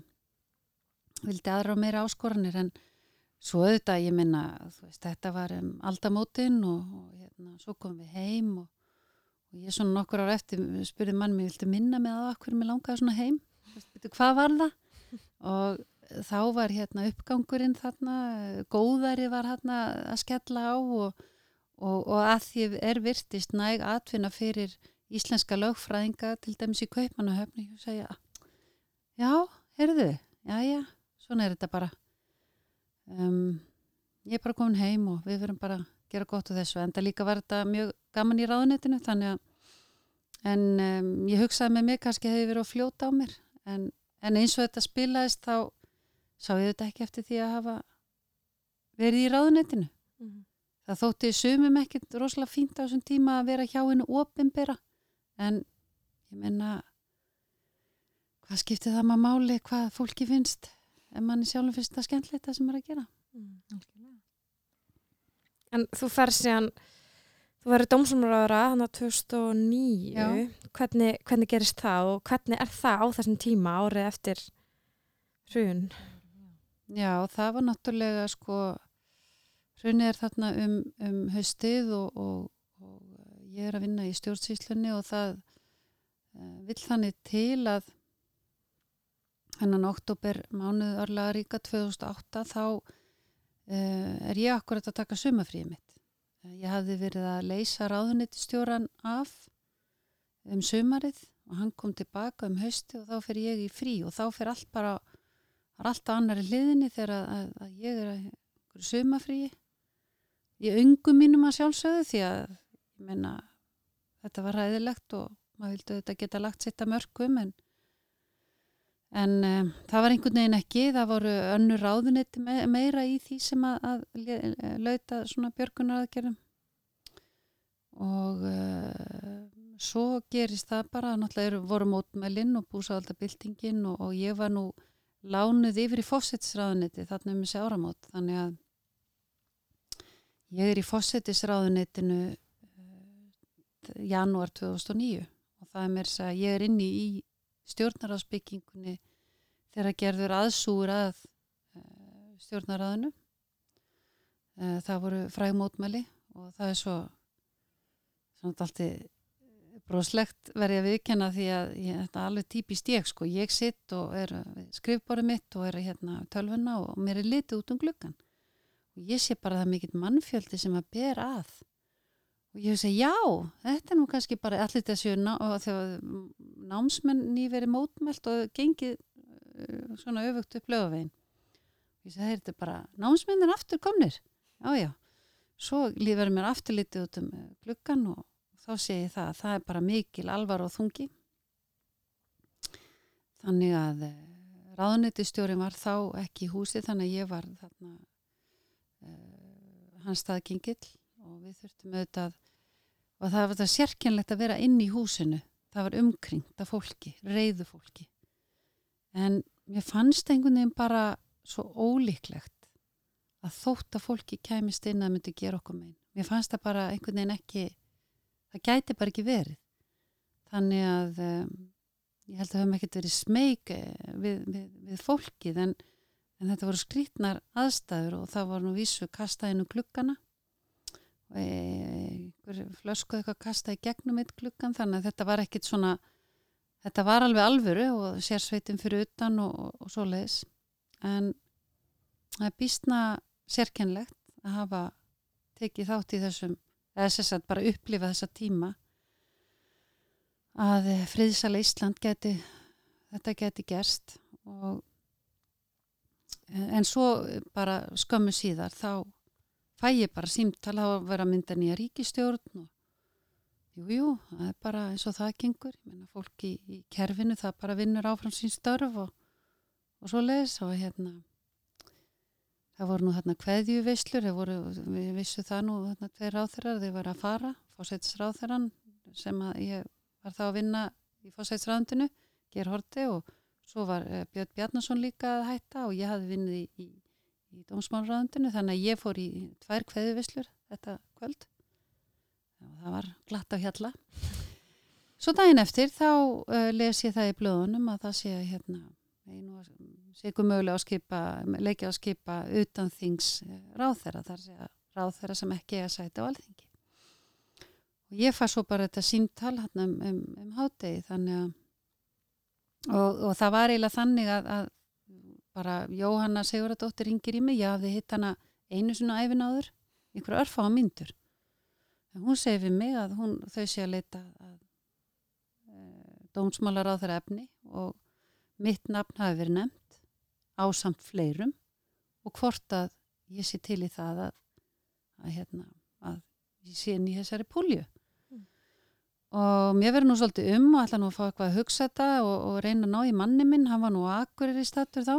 vildi aðra og meira áskoranir en svo auðvitað ég minna þetta var um aldamótin og, og hérna, svo komum við heim og, og ég svona nokkur ára eftir spurði mann mér, viltu minna með það hverju mér langaði svona heim? Veist, veitu, hvað var það? Og þá var hérna uppgangurinn þarna góðari var hérna að skella á og, og, og að því er virtist næg atfinna fyrir íslenska lögfræðinga til dæmis í kaupmannahöfni og segja já, heyrðu, já, já svona er þetta bara um, ég er bara komin heim og við verum bara að gera gott á þessu en það líka var þetta mjög gaman í ráðunetinu þannig að en um, ég hugsaði með mig kannski hefði verið að fljóta á mér en, en eins og þetta spilaðist þá sá ég þetta ekki eftir því að hafa verið í ráðunetinu Mhm. það þótti sumum ekkert rosalega fínt á þessum tíma að vera hjá hennu opinbera en ég menna hvað skiptir það maður máli hvað fólki finnst ef manni sjálfum finnst það skemmtilegt það sem er að gera Mm. En þú fer síðan, þú verður dómsumráðara hann á 2009, Já. hvernig, hvernig gerist það og hvernig er það á þessum tíma árið eftir hrun. Já, það var náttúrulega sko, hrunið er þarna um, um haustið og, og, og ég er að vinna í stjórnsýslunni og það uh, vill þannig til að hennan oktober mánuð örlega ríka 2008 þá uh, er ég akkurat að taka sumafríið mitt. Uh, ég hafði verið að leysa ráðunitistjóran af um sumarið og hann kom tilbaka um hausti og þá fer ég í frí og þá fer allt bara það er alltaf annari hliðinni þegar að, að, að ég er að sumafríi í öngum mínum að sjálfsögðu því að ég menna þetta var ræðilegt og maður vildi þetta geta lagt sitt að mörgum en, en um, það var einhvern veginn ekki, það voru önnur ráðuniti me, meira í því sem að, að lauta svona björgunar aðgerðum og uh, svo gerist það bara, náttúrulega voru mótmælinn og búsáaldabildingin og, og ég var nú lánuð yfir í fósittisráðuniti þarna um þessi áramót. Þannig að ég er í fósittisráðunitinu uh, janúar 2009 og það er mér að ég er inni í stjórnaráðsbyggingunni þegar gerður aðsúur að uh, stjórnaráðinu uh, það voru frægmótmæli og það er svo alltaf broslegt verði að viðkenna því að ég, þetta er alveg típist ég sko, ég sitt og er skrifbórið mitt og er hérna tölvuna og mér er litið út um gluggan og ég sé bara það mikill mannfjöldi sem að ber að og ég hef segið já, þetta er nú kannski bara allir þessu ná, og þegar námsmenn nýveri mótmælt og gengið uh, svona öfugt upp lögavegin ég segi þetta er bara námsmenn er aftur komnir, já já. Svo lífur mér aftur litið út um gluggan og þá sé ég það að það er bara mikil alvar og þungi. Þannig að eh, ráðnættistjórin var þá ekki í húsi þannig að ég var þarna uh, hans staðgengill og við þurftum auðvitað og það var þetta sérkjænlegt að vera inn í húsinu. Það var umkringt af fólki, reyðu fólki. En mér fannst einhvern veginn bara svo ólíklegt að þótt að fólki kæmist inn að myndi gera okkur megin. Mér fannst það bara einhvern veginn ekki það gæti bara ekki verið. Þannig að um, ég held að það hefum ekkert verið smeg eh, við, við, við fólkið en, en þetta voru skrítnar aðstæður og það voru nú vísu kastaðinu klukkana og einhver flösku eitthvað kastaði gegnum eitt klukkan þannig að þetta var ekkit svona þetta var alveg alvöru og sérsveitin fyrir utan og, og, og svo leiðis en það er býstna sérkennlegt að hafa tekið þátt í þessum eða að bara upplifa þessa tíma að friðsala Ísland geti þetta geti gerst. Og en svo bara skömmu síðar þá fæ ég bara símtala að vera mynda nýja ríkistjórn og jújú, jú, það er bara eins og það gengur, ég menna fólk í, í kerfinu það bara vinnur áfram sín störf og, og svo leiðis og hérna það voru nú þarna kveðjuveislur við vissu það nú þarna tveir ráþeirar þeir var að fara, fósætsráþeiran sem að ég var þá að vinna í fósætsráðundinu ger horti og svo var uh, Björn Bjarnason líka að hætta og ég hafði vinnið í, í, í dómsmálráðundinu þannig að ég fór í tvær kveðjuveislur þetta kvöld og það var glatt á hjalla svo daginn eftir þá uh, les ég það í blöðunum að það sé hérna einu sé ekki mögulega að skipa, leikja að skipa utan þings ráþæra, þar sé að ráþæra sem ekki er að sæta á alþingi. Og ég far svo bara þetta síntal um, um, um hátegi þannig að og, og það var eiginlega þannig að, að bara Jóhanna Siguradóttir ringir í mig, ég hafði hitt hana einu svona æfin áður, ykkur örfá myndur. En hún segi við mig að hún, þau sé að leita að e, dómsmálar á þeirra efni og mitt nafn hafi verið nefnt ásamt fleirum og hvort að ég sé til í það að, að, hérna, að ég sé inn í þessari púlju mm. og mér verður nú svolítið um og ætla nú að fá eitthvað að hugsa þetta og, og reyna að ná í manni minn, hann var nú akkurir í statur þá,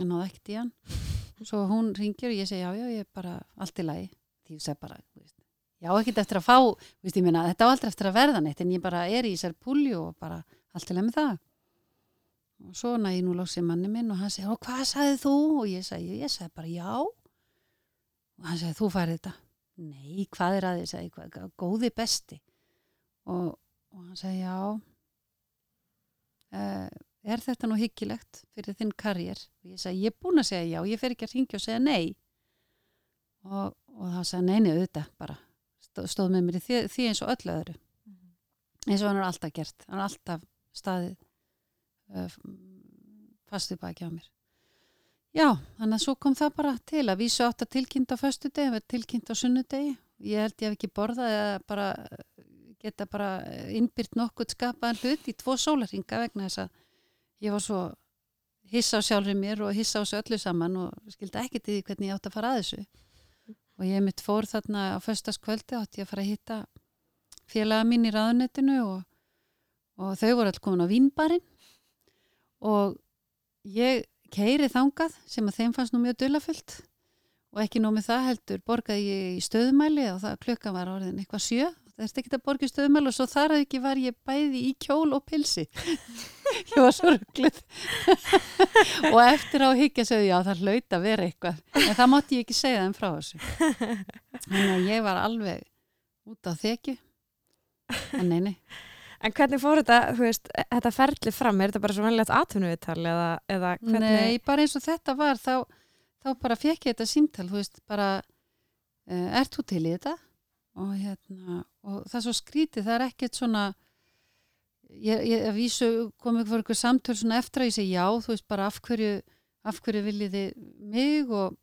en náðu ekkert í hann. Svo hún ringir og ég segi já já ég er bara allt í lagi. Því ég segi bara, veist, já ekkert eftir að fá veist, minna, þetta á aldrei eftir að verða neitt en ég bara er í þessari púlju og bara allt í lagi með það. Og svo næði nú lóksið manni minn og hann segi, hvað sagðið þú? og ég segi, ég segi bara já. Og hann segi, þú færði þetta. Nei, hvað er að þið, segi, góði besti. Og, og hann segi, já. Uh, er þetta nú hyggilegt fyrir þinn karriér? Og ég sagði, ég er búin að segja já, ég fer ekki að ringja og segja nei. Og, og það sagði neini auðvitað bara, stóð, stóð með mér í því, því eins og öllu öðru. Eins og hann er alltaf gert, hann er alltaf staðið uh, fastið baki á mér. Já, þannig að svo kom það bara til að vísu átt að tilkynna á föstu degi, að vera tilkynna á sunnudegi. Ég held ég hef ekki borðað eða bara geta bara innbyrt nokkuð skapaðan hlut í tvo sólarhinga vegna þess að ég var svo hissa á sjálfur mér og hissa á þessu öllu saman og skildi ekki til því hvernig ég átt að fara að þessu. Og ég mitt fór þarna á föstaskvöldi átt ég að fara að hitta félaga mín í raðunettinu og, og þau voru alltaf komin á vínbarinn. Og ég keiri þangað sem að þeim fannst nú mjög dullafullt og ekki nómið það heldur borgaði ég í stöðumæli og það klukkan var orðin eitthvað sjö. Það er ekki að borga í stöðumæli og svo þar að ekki var ég bæði í kjól og pilsi ég var svo ruggluð og eftir á higgja segði já það hlaut að vera eitthvað. En það mátti ég ekki segja þeim frá þessu. Þannig að ég var alveg út á þekju. En neini En hvernig fór þetta, þú veist, þetta ferli fram, er þetta bara svo velilegt atvinnuviðtal eða, eða hvernig? Nei, bara eins og þetta var, þá, þá bara fekk ég þetta símtal, þú veist, bara, uh, ert þú til í þetta? Og hérna, og það svo skrítið, það er ekkert svona, ég, ég vísu komið fyrir ykkur samtöl svona eftir að ég segi já, þú veist, bara af hverju, af hverju viljið þið mig og,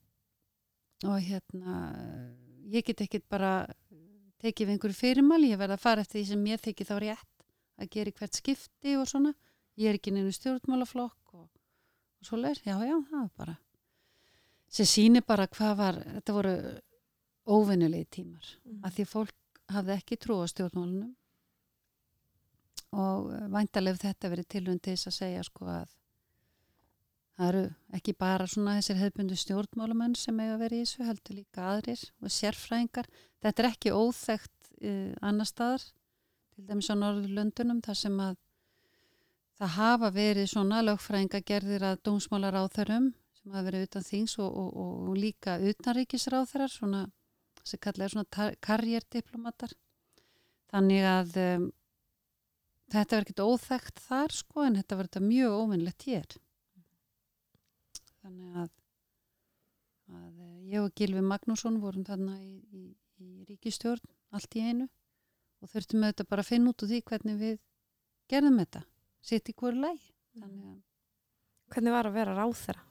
og hérna, ég get ekkert bara tekið við einhverju fyrirmæli, ég verða að fara eftir því sem ég þykir þá rétt að gera hvert skipti og svona. Ég er ekki neina stjórnmálaflokk og, og svo leir, já já, það var bara sem síni bara hvað var þetta voru óvinnulegi tímar, Mm. að því fólk hafði ekki trú á stjórnmálunum og væntaleg þetta verið tilhund til þess að segja sko að það eru ekki bara svona þessir hefðbundu stjórnmálamenn sem eiga að vera í þessu heldur líka aðrir og sérfræðingar. Þetta er ekki óþekkt uh, annar staðar til dæmis á Norðurlöndunum þar sem að það hafa verið svona lögfræðinga gerðir að dómsmálar áþörum sem hafa verið utan þings og, og, og, og líka utanríkisráþarar svona sem kallað er svona karrierdiplomatar. Þannig að um, þetta verður ekkert óþekkt þar sko en þetta verður mjög óvinnlegt hér þannig að, að eh, ég og Gilvi Magnússon vorum þarna í, í, í ríkistjórn allt í einu og þurftum auðvitað bara að finna út úr því hvernig við gerðum þetta sitt í hverju lægi þannig að Hvernig var að vera ráð þeirra?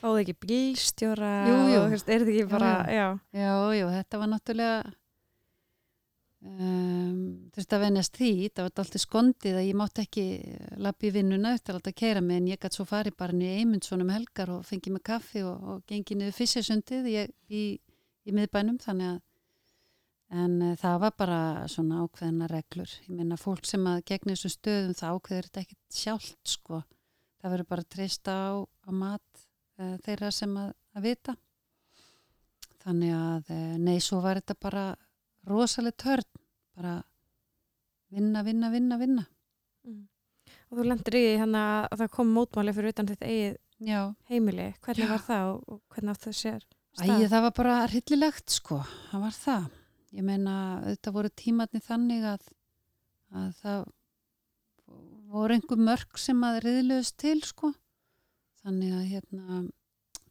Fáðu ekki bílstjóra? Jú, jú. og, veist, Er þetta ekki Já, bara, já. Já, já, þetta var náttúrulega um, þurfti að venjast því. Það var alltaf skondið að ég mátti ekki lappi í vinnuna eftir að keira mig en ég gæti svo farið bara niður Eymundsson um helgar og fengið mig kaffi og, og gengið niður fysirsundið ég, í, í miðbænum. Þannig að en uh, það var bara svona ákveðina reglur. Ég meina fólk sem að gegna þessum stöðum það ákveður þetta ekkit sjálft sko. Það verður bara treysta á, á mat uh, þeirra sem að, að vita. Þannig að eh, nei, svo var þetta bara rosalega törn bara vinna, vinna, vinna, vinna Mm. Og þú lendir í hérna að það kom mótmáli fyrir utan þetta eigið já, heimili. Hvernig Já. var það og, hvernig átt það sér? Æ, það var bara hryllilegt sko, það var það ég meina, þetta voru tímatni þannig að, að það voru einhver mörg sem að riðluðast til sko þannig að hérna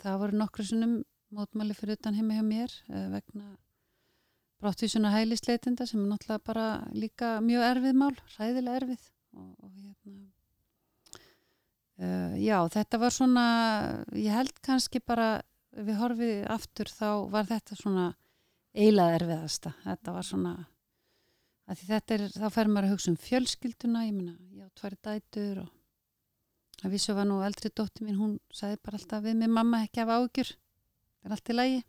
það voru nokkru sinnum mótmæli fyrir utan heimi hjá mér eh, vegna brottvísuna hælisleitinda sem er náttúrulega bara líka mjög erfið mál, ræðilega erfið. Og, og hérna uh, já, þetta var svona ég held kannski bara við horfið aftur þá var þetta svona eilað erfiðasta. Þetta var svona er, þá fer maður að hugsa um fjölskylduna ég meina, ég á tværi dætur og að vissu var nú eldri dóttir mín, hún sagði bara alltaf við mig mamma ekki af ágjur það er allt í lagi?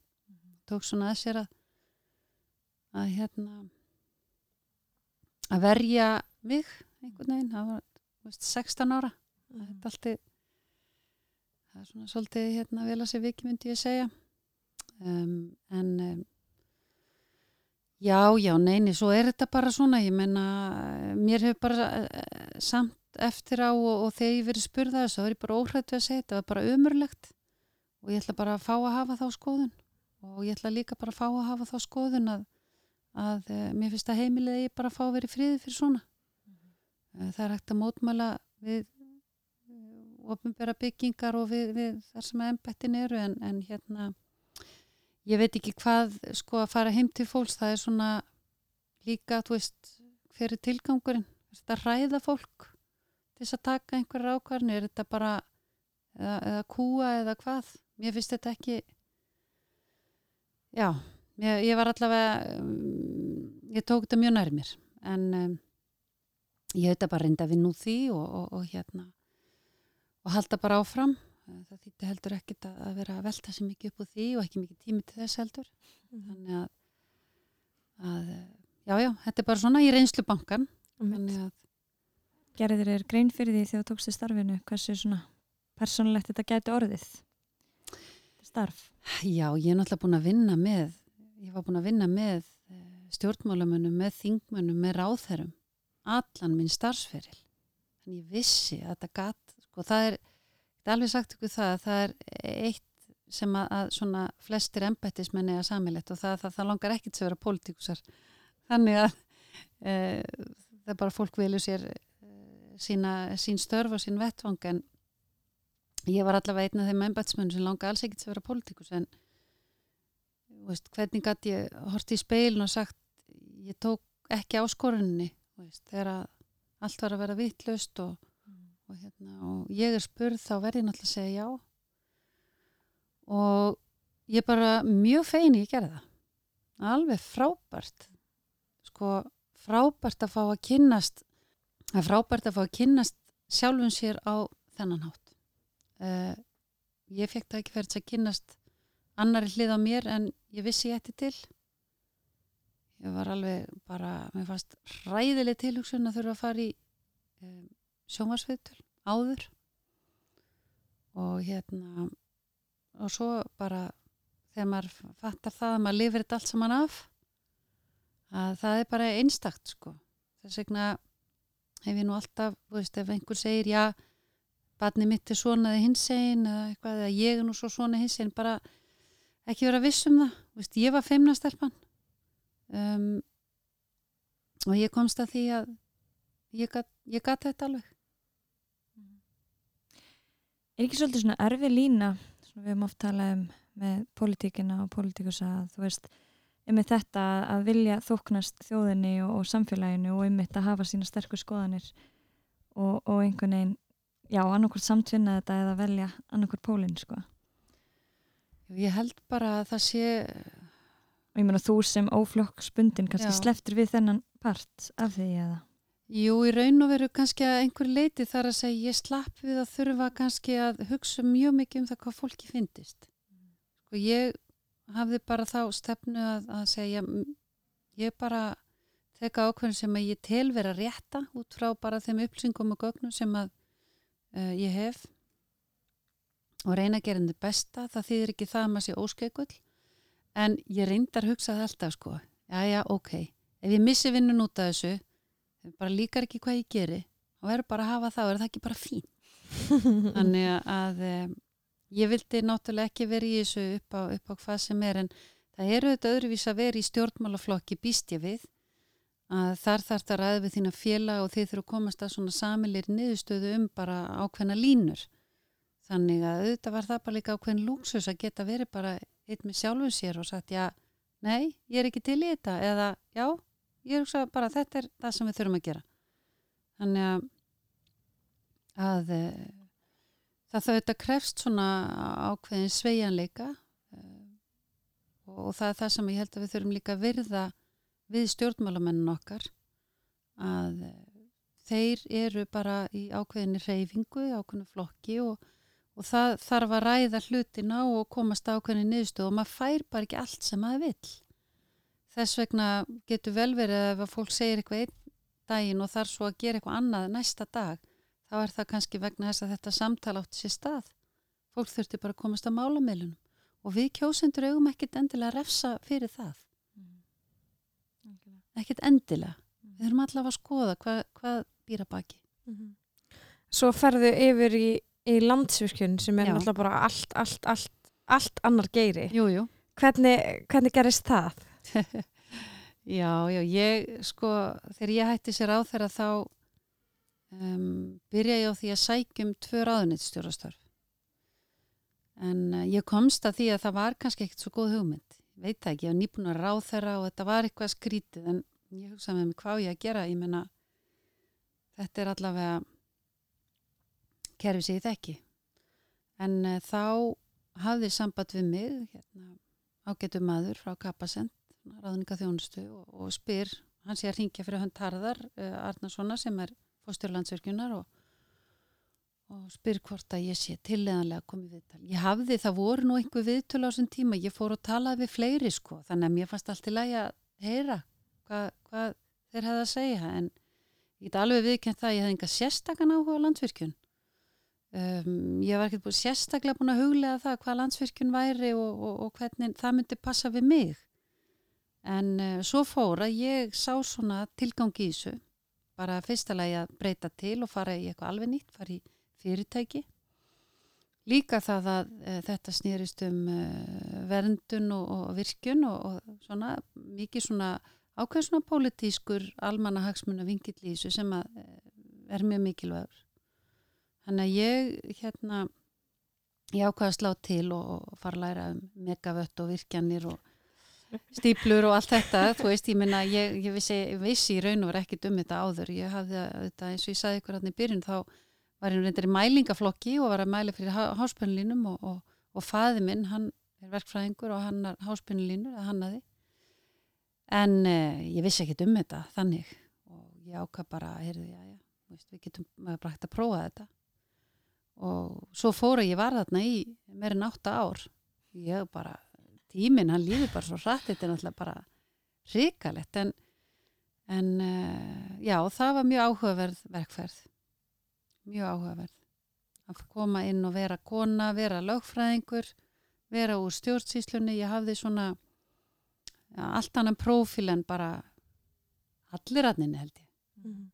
Tók svona að sér að að hérna að verja mig einhvern veginn, það var veist, 16 ára. Það er alltaf það er svona svolítið hérna vel að sér viki myndi ég segja. Um, en um, já, já, neini svo er þetta bara svona, ég menna mér hefur bara uh, samt eftir á og, og þegar ég verið spurða þessu, þá er ég bara óhrætt við að segja þetta. Var bara umurlegt og ég ætla bara að fá að hafa þá skoðun. Og ég ætla líka bara að fá að hafa þá skoðun að, að uh, mér finnst að heimilið ég bara fá í friði fyrir svona. Uh, það er hægt að mótmæla við ofinbera byggingar og við, við þar sem embættin eru en, en hérna ég veit ekki hvað sko að fara heim til fólks það er svona líka þú veist hver er tilgangurinn? Þetta ræða fólk til þess að taka einhverja ákvarðinu er þetta bara eða, eða kúa eða hvað? Mér finnst þetta ekki já ég, ég var allavega ég tók þetta mjög nærið mér en um, ég auðvitað bara reynda vinna úr því og, og, og hérna og halda bara áfram. Það þýtti heldur ekkit að, að vera að velta sér mikið upp úr því og ekki mikið tími til þess heldur. Mhm. þannig að, að já já, þetta er bara svona í reynslu bankan að Gerðir þér grein fyrir því þegar þú tókst í starfinu hversu svona persónulegt þetta gæti orðið? Starf? Já, ég er náttúrulega búin að vinna með, ég var búin að vinna með stjórnmálamönnum, með þingmönnum, með ráðherrum, allan minn starfsferil. Þannig ég vissi að þetta gat, sko það er, þetta er alveg sagt ykkur það, að það er eitt sem að, að svona flestir embættismenni að samilegt og það, það, það langar ekkit sem vera pólitíkusar. Þannig að e, það er bara fólk vilju sér e, sína, sín störf og sín vettvang en ég var allavega einn af þeim embættismennu sem langa alls ekkert að vera pólitíkus en veist, hvernig gæti ég hort í speilin og sagt ég tók ekki veist, þegar að allt var að vera vittlust og, og, hérna, og ég er spurð þá verði ég náttúrulega að segja já. Og ég bara mjög feini ég gerði það. Alveg frábært. Sko frábært að fá að kynnast að frábært að fá að kynnast sjálfum sér á þennan hátt. Uh, ég fekk það ekki verið að kynnast annari hlið á mér en ég vissi ég eftir til. Ég var alveg bara mér fannst ræðileg tilhugsun að þurfa að fara í um, sjónvarsviðtöl áður. Og hérna og svo bara þegar maður fattar það að maður lifir þetta allt saman af að það er bara einstakt sko. Þess vegna hef ég nú alltaf, veist, ef einhver segir já, barni mitt er svona eða hins einn eða eða ég er nú svo svona hins einn, bara ekki vera viss um það, þú veist, ég var feimnastelpan um, og ég komst að því að ég gat þetta alveg. Er ekki svolítið svona erfi lína svona við höfum oft talað um með pólitíkina og pólitíkusa þú veist, einmitt þetta að vilja þóknast þjóðinni og, og samfélaginu og einmitt að hafa sína sterkur skoðanir og, og einhvern veginn já, annarkvort samtvinna þetta eða velja annarkvort pólinn, sko ég held bara að það sé og ég meina þú sem óflokksbundin kannski Já. sleftir við þennan part af því eða Jú, í raun og veru kannski að einhver leiti þar að segja ég slapp við að þurfa kannski að hugsa mjög mikið um það hvað fólki finnist. Sko ég hafði bara þá stefnu að, að segja "M- ég bara teka ákveðin sem að ég tel vera rétta út frá bara þeim upplýsingum og gögnum sem að uh, ég hef og reyna að gera henni besta. Það þýðir ekki það að maður sé óskeikull en ég reyndar að hugsa það alltaf sko. Já, já, ok. Ef ég missi vinnun út af þessu bara líkar ekki hvað ég geri þá verður bara að hafa það er það ekki bara fín þannig að, að um, ég vildi náttúrulega ekki vera í þessu upp á, upp á hvað sem er en það eru þetta öðruvís að vera í stjórnmálaflokki býst ég við að þar þarf það ræði við þína félag og þið þurfum að komast að svona samilir niðurstöðu um bara ákveðna línur þannig að auðvitað var það bara líka ákveðin lúksus að geta verið bara eitt með sjálfum sér og sagt já, nei, ég er ekki til í þetta. Eða já, ég hugsa bara að þetta er það sem við þurfum að gera. Þannig að að eh, það þau þetta krefst svona ákveðin sveigjanleika eh, og, það er það sem ég held að við þurfum líka að virða við stjórnmálamennin okkar að eh, þeir eru bara í ákveðinni reyfingu, ákveðinu flokki og, og það þarf að ræða hlutina og komast á ákveðinni niðurstöð og maður fær bara ekki allt sem maður vill þess vegna getur vel verið ef að fólk segir eitthvað einn daginn og þarf svo að gera eitthvað annað næsta dag, þá er það kannski vegna þess að þetta samtal átti sér stað. Fólk þurfti bara að komast að málamilunum og við kjósendur eigum ekkit endilega að refsa fyrir það. Ekkit endilega. Við þurfum allavega að skoða hvað, hvað býra baki. Mhm. Svo ferðu yfir í, í landsvirkjun sem er náttúrulega bara allt, allt, allt, allt annar geiri. Jú, jú. Hvernig, hvernig gerist það? Já, já, ég sko, þegar ég hætti sér á þeirra þá um, byrja ég á því að sækjum tvö ráðunitstjórastörf en uh, ég komst að því að það var kannski ekkert svo góð hugmynd veit það ekki, ég var nýbúin að ráð þeirra og þetta var eitthvað skrítið en ég hugsaði með mig hvað ég að gera ég menna þetta er allavega kerfi sig þekki en uh, þá hafði samband við mig hérna, ágætu maður frá Kapasend ráðninga þjónustu og, og spyr hann sé að ringja fyrir hönd Harðar uh, Arnarssona sem er fóstjórlandsverkjunar og, og spyr hvort að ég sé tilleganlega komið viðtal. Ég hafði, það voru nú einhver viðtölu á þessum tíma, ég fór og talaði við fleiri sko, þannig að mér fannst allt í lagi að heyra hvað, hvað þeir hefði að segja, en ég get alveg viðkjönd það að ég hefði enga sérstakann áhuga á landsvirkjun. Um, ég var ekkert búin sérstaklega búin að huglega það hvað landsvirkjun væri og, og, og hvernig það myndi passa við mig. En uh, svo fór að ég sá svona tilgangi í þessu bara fyrsta lagi að breyta til og fara í eitthvað alveg nýtt, fara í fyrirtæki. Líka það að e, þetta snýrist um e, verndun og, og virkun og, svona mikið svona ákveð svona pólitískur almanna hagsmunna vingill í þessu sem að, er mjög mikilvægur. Þannig að ég hérna ég ákvaði að slá til og, fara að læra um megavött og virkjanir og stíplur og allt þetta þú veist, ég minna, ég, ég vissi, vissi í raun og verið ekkit um þetta áður. Ég hafði þetta, eins og ég saði ykkur hann í byrjun þá var ég reyndar í mælingaflokki og var að mæla fyrir háspennlínum og, og, og faði minn, hann er verkfræðingur og hann er háspennlínur að hann aði en eh, ég vissi ekkit um þetta þannig og ég ákvað bara, heyrðu, já, já veist, við getum bara hægt að prófa þetta og svo fóru ég var þarna í meirinn átta ár ég bara tíminn, hann líður bara svo rætt þetta er náttúrulega bara ríkalett en, en uh, já, það var mjög áhugaverð verkferð mjög áhugaverð að koma inn og vera kona, vera lögfræðingur vera úr stjórnsíslunni ég hafði svona ja, allt annan prófíl en bara allir aðninni held ég mm -hmm.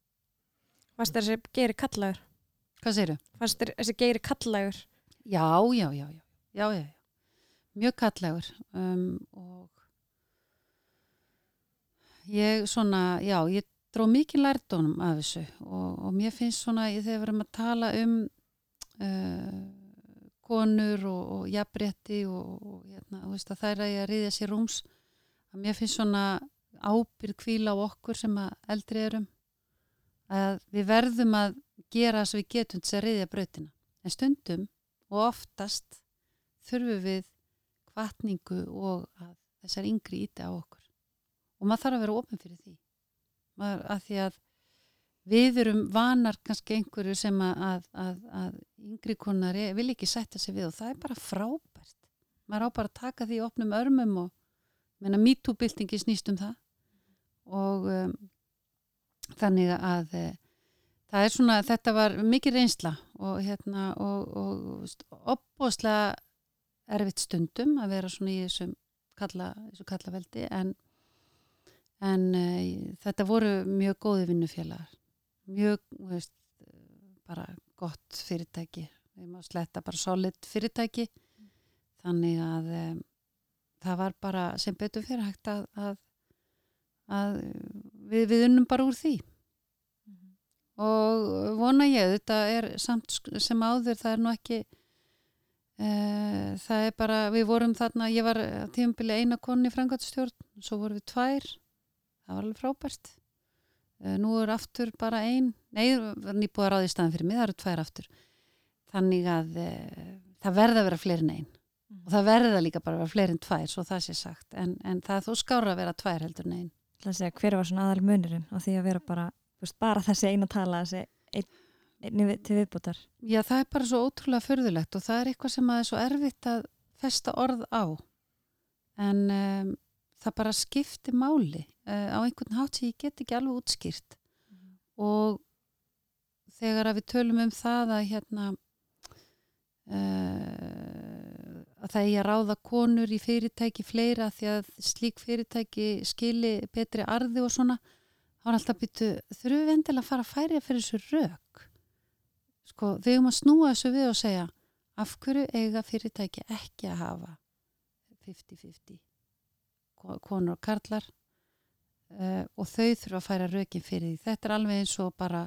Fannst þér þessi geiri kallagur? Hvað segir þau? Fannst þér þessi geiri kallagur? Já, já, já, já, já, já mjög kallegur um, og ég svona, já, ég dró mikið lærdónum af þessu og, og mér finnst svona, þegar við erum að tala um uh, konur og, og jafnrétti og, og hérna, veist, það er að ég að riðja sér rúms að mér finnst svona ábyrð kvíla á okkur sem að eldri erum að við verðum að gera þess að við getum þess að riðja brautina. En stundum og oftast þurfum við kvartningu og að þessar yngri íti á okkur. Og maður þarf að vera ofin fyrir því. Maður, að því að við erum vanar kannski einhverju sem að, að, að yngri konar vil ekki setja sig við og það er bara frábært. Maður á bara að taka því opnum örmum og menna MeToo-byltingi snýst um það. Og um, þannig að e, það er svona, þetta var mikið reynsla og hérna og, opbóslega erfitt stundum að vera svona í þessum kalla, þessu kallaveldi en, en uh, þetta voru mjög góði vinnufélagar. Mjög, veist, bara gott fyrirtæki. Við máum sletta bara solid fyrirtæki. Þannig að um, það var bara sem betur fyrir hægt að, að, að við, við unnum bara úr því. mm. Og vona ég þetta er samt sem áður það er nú ekki Eh, það er bara, við vorum þarna ég var tímabili eina konni frangatstjórn svo vorum við tvær það var alveg frábært. Eh, nú er aftur bara ein nei, nýbúið að ráði staðan fyrir mig, það eru tvær aftur. Þannig að e, það verða að vera fleirin einn mm. og það verða líka bara að vera fleirin tvær svo það sé sagt, en, en það þó skára að vera tvær heldur en einn Hver var svona aðal munurinn á því að vera bara, bara þessi eina tala, þessi einn einni til viðbútar? Já, það er bara svo ótrúlega förðulegt og það er eitthvað sem er svo erfitt að festa orð á en um, það bara skipti máli uh, á einhvern hátt sem ég get ekki alveg útskýrt mm. og þegar að við tölum um það að hérna uh, að það er að ráða konur í fyrirtæki fleira því að slík fyrirtæki skili betri arði og svona þá er alltaf byrtu þurfum við endilega að fara að færi fyrir þessu rauk sko við höfum að snúa þessu við og segja af hverju eiga fyrirtæki ekki að hafa 50-50 konur og karlar? Uh, og þau þurfa að færa rökin fyrir því. Þetta er alveg eins og bara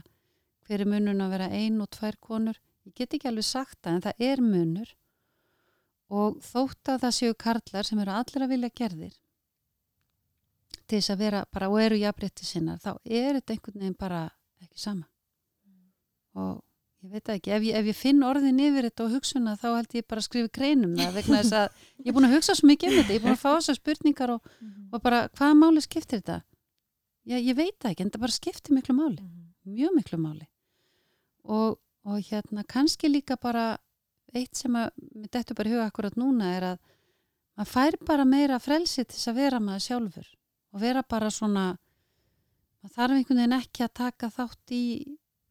hver er munun að vera ein og tvær konur? Ég get ekki alveg sagt það en það er munur. Og þótt að það séu karlar sem eru allir að vilja gerðir til þess að vera bara og eru jafnrétti sinnar þá er þetta einhvern veginn bara ekki sama. Og ég veit ekki, ef ég, ef ég finn orðin yfir þetta og hugsuna þá held ég bara að skrifa greinum það vegna þess að ég er búin að hugsa svo mikið um þetta ég er búin að fá þessar spurningar og, og bara hvaða máli skiptir þetta? Já, ég veit ekki, en það bara skiptir miklu máli mjög miklu máli. Og, og hérna kannski líka bara eitt sem að mér dettur bara huga akkurat núna er að maður fær bara meira frelsi til þess að vera maður sjálfur og vera bara svona maður þarf einhvern veginn ekki að taka þátt í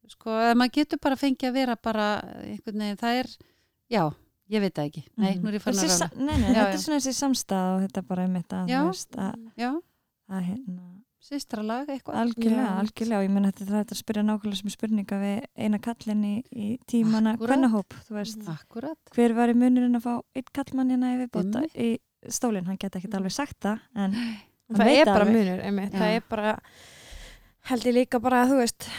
sko, eða maður getur bara fengið að vera bara einhvern veginn, það er já, ég veit það ekki, nei, nú er ég fann að ráða Nei, nei, Já, þetta já. er svona þessi samstæð og þetta bara einmitt að, Já. þú veist, að, að hérna, sýstralag eitthvað. Algjörlega, Já. algjörlega og ég menn þetta er þetta að spyrja nákvæmlega sem spurninga við eina kallin í, í tímana hvernahóp, þú veist, akkurat, hver var í munurinn að fá einn kallmann hérna í viðbóta Einmitt. í stólinn, hann geta ekkert alveg sagt það en það veit er bara alveg. munur einmitt. það Já. er bara held ég líka bara þú veist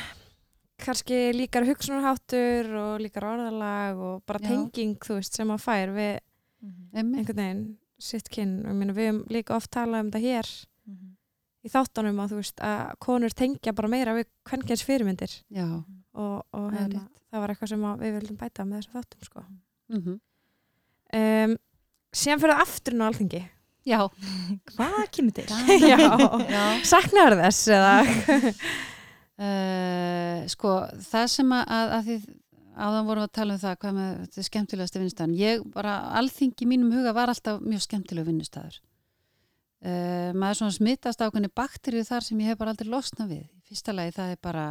kannski líkar hugsunarháttur og líkar orðalag og bara Já. tenging þú veist sem að fær við einmitt einhvern veginn sitt kinn og meina, við höfum líka oft talað um þetta hér Mhm. í þáttunum að þú veist að konur tengja bara meira við kvennkjens fyrirmyndir já, og, og Það hérna, það var eitthvað sem að við vildum bæta með þessum þáttum sko. mm um, síðan fyrir það aftur nú alþingi já, Hvað kemur til? já, já. saknar þess eða? Uh, sko, það sem að, að, því áðan vorum að tala um það hvað með þetta er skemmtilegasti vinnustæðan ég bara, alþingi í mínum huga var alltaf mjög skemmtileg vinnustæður uh, maður svona smittast ákveðni bakterju þar sem ég hef bara aldrei losnað við. Í fyrsta lagi það er bara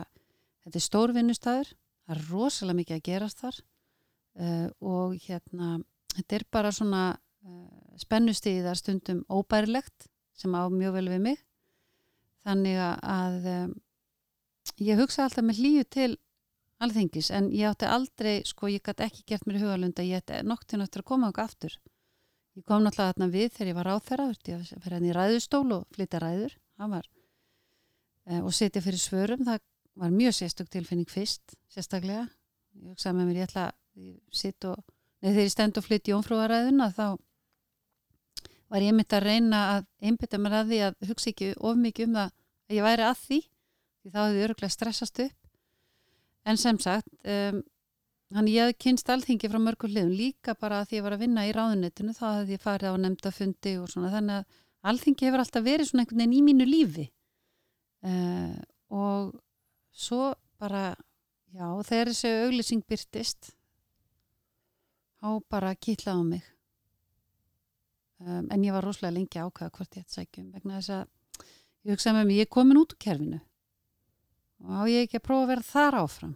þetta er stór vinnustæður það er rosalega mikið að gerast þar. Uh, og hérna þetta er bara svona uh, spennustíðar stundum óbærilegt sem á mjög vel við mig þannig að um, ég hugsa alltaf með hlýju til alþingis en ég átti aldrei, sko ég gæti ekki gert mér í hugalund að ég ætti noktinn eftir að koma okkur aftur. Ég kom náttúrulega þarna við þegar ég var þurfti ég fyrir henni í ræðustól og flytja ræður, var eh, og setja fyrir svörum, það var mjög sérstök tilfinning fyrst, sérstaklega. Ég hugsaði með mér, ég ætla að sitt og, neð þegar ég stend og flytti jónfrúaræðuna þá var ég mitt að reyna að einbytta mér að því að hugsa ekki of mikið um það að ég væri að því því þá hefði öruglega stressast upp. En sem sagt um, hann ég hafði kynst alþingi frá mörgur hliðum líka bara að því ég var að vinna í ráðunettinu þá hefði ég farið á nefndafundi og svona þannig að alþingi hefur alltaf verið svona einhvern veginn í mínu lífi. Uh, og svo bara já þegar þessi auglýsing byrtist þá bara kýtlaði á mig um, en ég var rosalega lengi að ákveða hvort ég ætti sækjum vegna þess að ég hugsaði með mig, ég er komin út úr kerfinu. Og á ég ekki að prófa að vera þar áfram?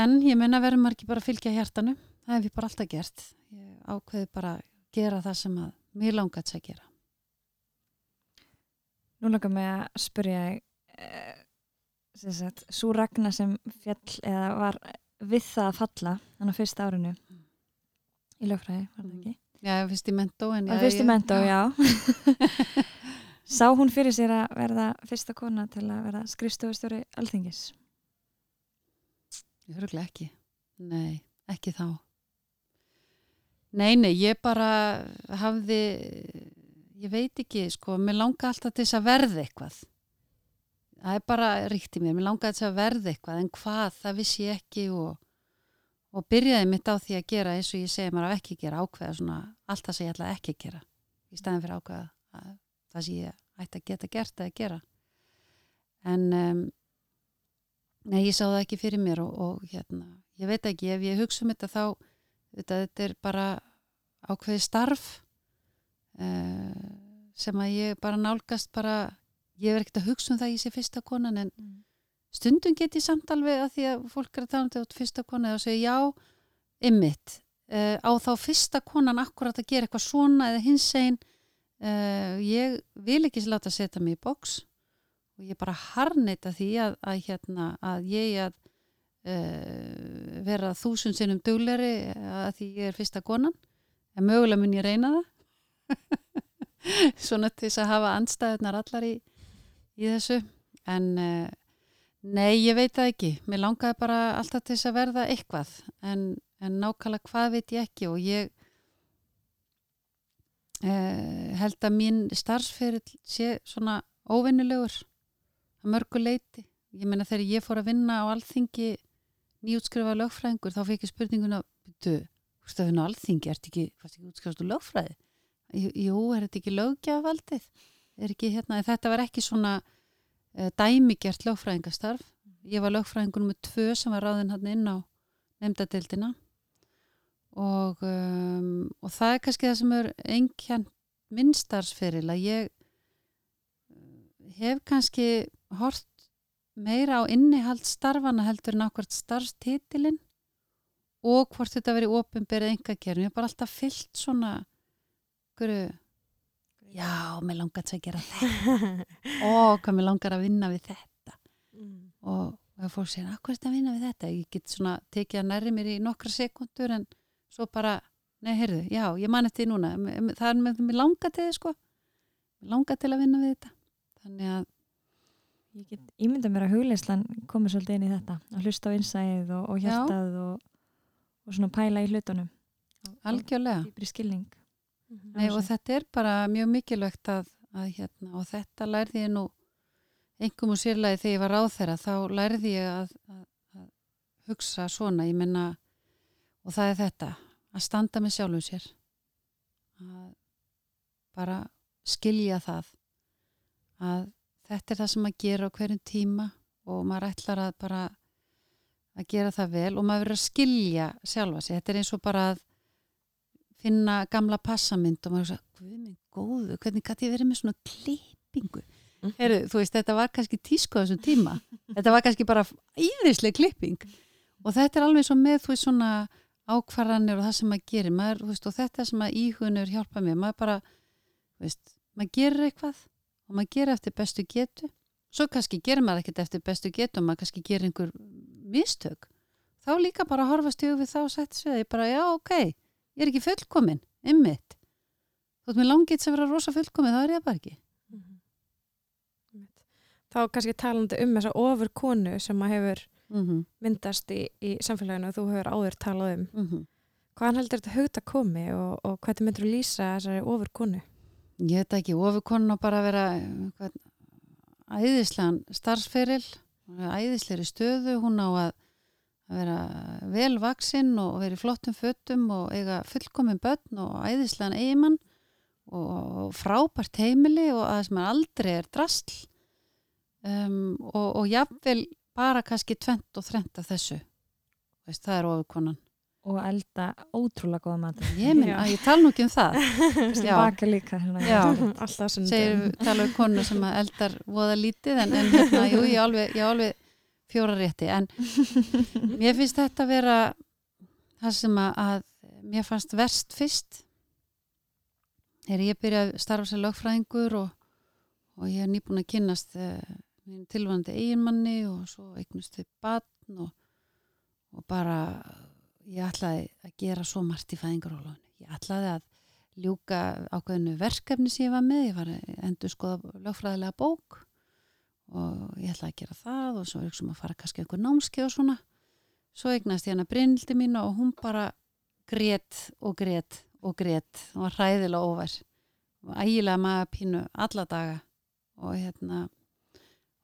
En ég menna verður maður ekki bara að fylgja hjartanu? Það hef ég bara alltaf gert. Ég ákveði bara að gera það sem að mér langat að gera. Nú langar mig að spyrja sagt, svo ragna sem fjall eða var við það að falla þannig á fyrsta árinu í lögfræði, var það Mm. ekki? Já, fyrst í mentó já, fyrst í mentó, já. Sá hún fyrir sér að verða fyrsta kona til að verða skrifstofustjóri alþingis? Ég hörglega ekki. Nei, ekki þá. Nei, nei, ég bara hafði, ég veit ekki, sko, mér langa alltaf til þess að verða eitthvað. Það er bara ríkt í mér, mér langa til þess að verða eitthvað, en hvað, það vissi ég ekki og, og byrjaði mitt á því að gera eins og ég segi maður á ekki gera ákveða svona allt það sem ég ætla ekki að gera í staðin fyrir ákveða að, það sem ég ætti að geta gert eða gera. En um, Nei, ég sá það ekki fyrir mér og, og hérna, ég veit ekki, ef ég hugsa um þetta þá, þetta, þetta er bara ákveði starf uh, sem að ég bara nálgast bara, ég er ekkert að hugsa um það ég sé fyrsta konan en stundum get ég samt alveg að því að fólk er að tala um þetta fyrsta konan og segja já, ymmit, uh, á þá fyrsta konan akkurat að gera eitthvað svona eða hins einn, uh, ég vil ekki láta setja mig í boks og ég bara harneita því að, að, hérna, að ég að uh, vera þúsund sinnum dugleri að því ég er fyrsta konan. En mögulega mun ég reyna það. Svona til þess að hafa andstæðunar allar í, í þessu. En uh, Nei, ég veit það ekki. Mér langaði bara alltaf til þess að verða eitthvað en, en nákvæmlega hvað veit ég ekki og ég eh, held að mín starfsferill sé svona óvinnulegur að mörgu leiti. Ég meina þegar ég fór að vinna á alþingi nýjútskrifa lögfræðingur þá fekk ég spurninguna þú veist að vinna á alþingi, ert ekki, ekki útskrifastu lögfræði? Jú, er þetta ekki lögjafaldið? Er ekki hérna, þetta var ekki svona dæmigert lögfræðingastarf. Ég var lögfræðingur með tvö sem var ráðinn hann inn á nefndadildina og, um, og það er kannski það sem er einhjörn minnstarsferil að ég eh, hef kannski hort meira á innihald starfana heldur en ákvært starfstitilinn og hvort þetta verið ofinberið engagerðum. Ég hef bara alltaf fyllt svona hverju já, mér langar að gera þetta. Og hvað mér langar að vinna við þetta. Mm. og það fór sér, hvað er þetta að vinna við þetta? Ég get svona tekið að nærri mér í nokkra sekundur en svo bara, nei, heyrðu, já, ég man eftir því núna. Það er með mér langar til þið, sko. Mér langar til að vinna við þetta. Þannig að Ég get ímynda mér að hugleislan komið svolítið inn í þetta. Að hlusta á innsæðið og, og hjartað og, og svona pæla í hlutunum. Algjörlega Mhm. Nei, og þetta er bara mjög mikilvægt að, að hérna, og þetta lærði ég nú engum og sérlega þegar ég var á þeirra þá lærði ég að, að, að hugsa svona, ég menna og það er þetta að standa með sjálfum sér að bara skilja það að þetta er það sem að gera á hverjum tíma og maður ætlar að bara að gera það vel og maður verður að skilja sjálfa sig, þetta er eins og bara að finna gamla passamynd og maður sagði, guð minn góðu, hvernig gæti ég verið með svona klippingu? Mhm. Heru, þú veist, þetta var kannski tísku á þessum tíma. Þetta var kannski bara íðisleg klipping. Og þetta er alveg svo með þú veist svona ákvarðanir og það sem maður gerir. Maður, veist, og þetta sem að íhugunur hjálpa mér, maður bara veist, maður gerir eitthvað og maður gerir eftir bestu getu. Svo kannski gerir maður ekkert eftir bestu getu og maður kannski gerir einhver mistök. Þá líka bara að horfa stjóð við það og setja ég er ekki fullkomin, ymmit þótt mér langið sem vera rosa fullkomin þá er ég það bara ekki Þá kannski talandi um þessa ofur konu sem að hefur mm -hmm. myndast í, í samfélaginu og þú hefur áður talað um. Mm -hmm. Hvaðan heldur þetta hugta komi og, og hvernig myndur þú lýsa þessari ofur konu? ég veit ekki, ofukonun á bara að vera hvað, æðislegan starfsferil æðisleiri stöðu, hún á að að vera velvaksinn og vera í flottum föttum og eiga fullkomin börn og æðislegan eigimann og frábært heimili og að það sem er aldrei er drasl. Um, og, og jafnvel bara kannski tvent og þrent af þessu. Veist, það er ofukonan. Og elda ótrúlega góða mat. Ég, minn, Já. ég tala nú ekki um það. Baka líka hérna, segir tala um konu sem að eldar voða lítið en, en hérna, jú, ég alveg, ég alveg fjóra rétti en mér finnst þetta að vera það sem að, að mér fannst verst fyrst. Þegar ég byrjaði að starfa sem lögfræðingur og, og ég er nýbúin að kynnast uh, minn tilvandi eiginmanni og svo eignust við batn og, og bara ég ætlaði að gera svo margt í fæðingarólunni ég ætlaði að ljúka ákveðinu verkefni sem ég var með. Ég var endur skoða lögfræðilega bók og ég ætlaði að gera það og svo er ekki að fara kannski einhver námski og svona. Svo eignast ég hana Brynildi mín og hún bara grét og grét og grét. Og var hræðilega óvær. Og ægilega maður pínu alla daga. Og hérna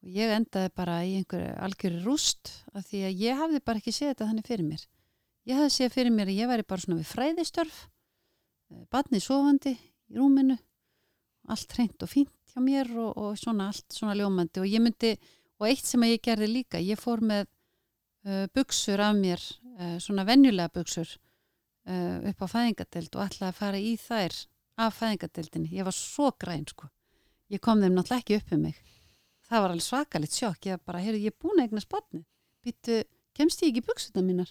og ég endaði bara í einhverju algjöru rúst af því að ég hafði bara ekki séð þetta þannig fyrir mér. Ég hafði séð fyrir mér að ég væri bara svona við fræðistörf badni sofandi í rúminu allt hreint og fínt hjá mér og, og svona allt svona ljómandi. Og ég myndi, og eitt sem ég gerði líka ég fór með uh, buksur af mér, uh, svona venjulega buksur uh, upp á fæðingadeld og ætlaði að fara í þær af fæðingadeldinni, ég var svo græn sko, ég kom þeim náttúrulega ekki upp um mig. Það var alveg svakalit sjokk. Ég bara, heyrðu, ég er búin að eigna spotni býttu, kemst ég ekki buksuna mínar?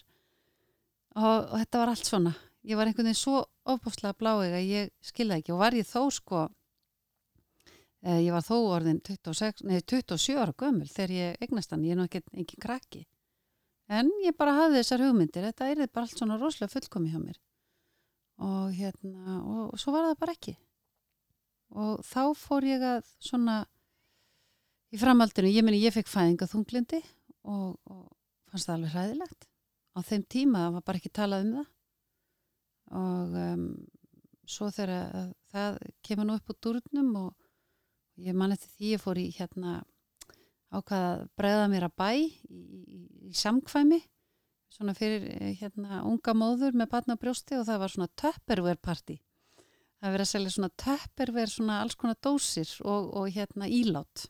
Og, og þetta var allt svona. Ég var einhvern veginn svo ofbúslega bláið að ég skilða ekki. Og var ég þó sko ég var þó orðin 26, nei, 27 ára gömul þegar ég eignast hann, ég er nú ekki engin krakki. En ég bara hafði þessar hugmyndir. Þetta er bara allt svona rosalega fullkomi hjá mér. Og hérna og, og svo var það bara ekki. Og þá fór ég að svona í framhaldinu, ég meni ég fekk fæðinga þunglindi og, og fannst það alveg hræðilegt. Á þeim tíma, var bara ekki talað um það. Og um, svo þegar að það kemur nú upp úr durnum og ég man eftir því ég fór í hérna ákvaða að bregða mér að bæ í, í, í samkvæmi svona fyrir eh, hérna unga móður með batna brjósti og það var svona töpperver party. Það verið að selja svona töpperver svona alls konar dósir og, og hérna ílát.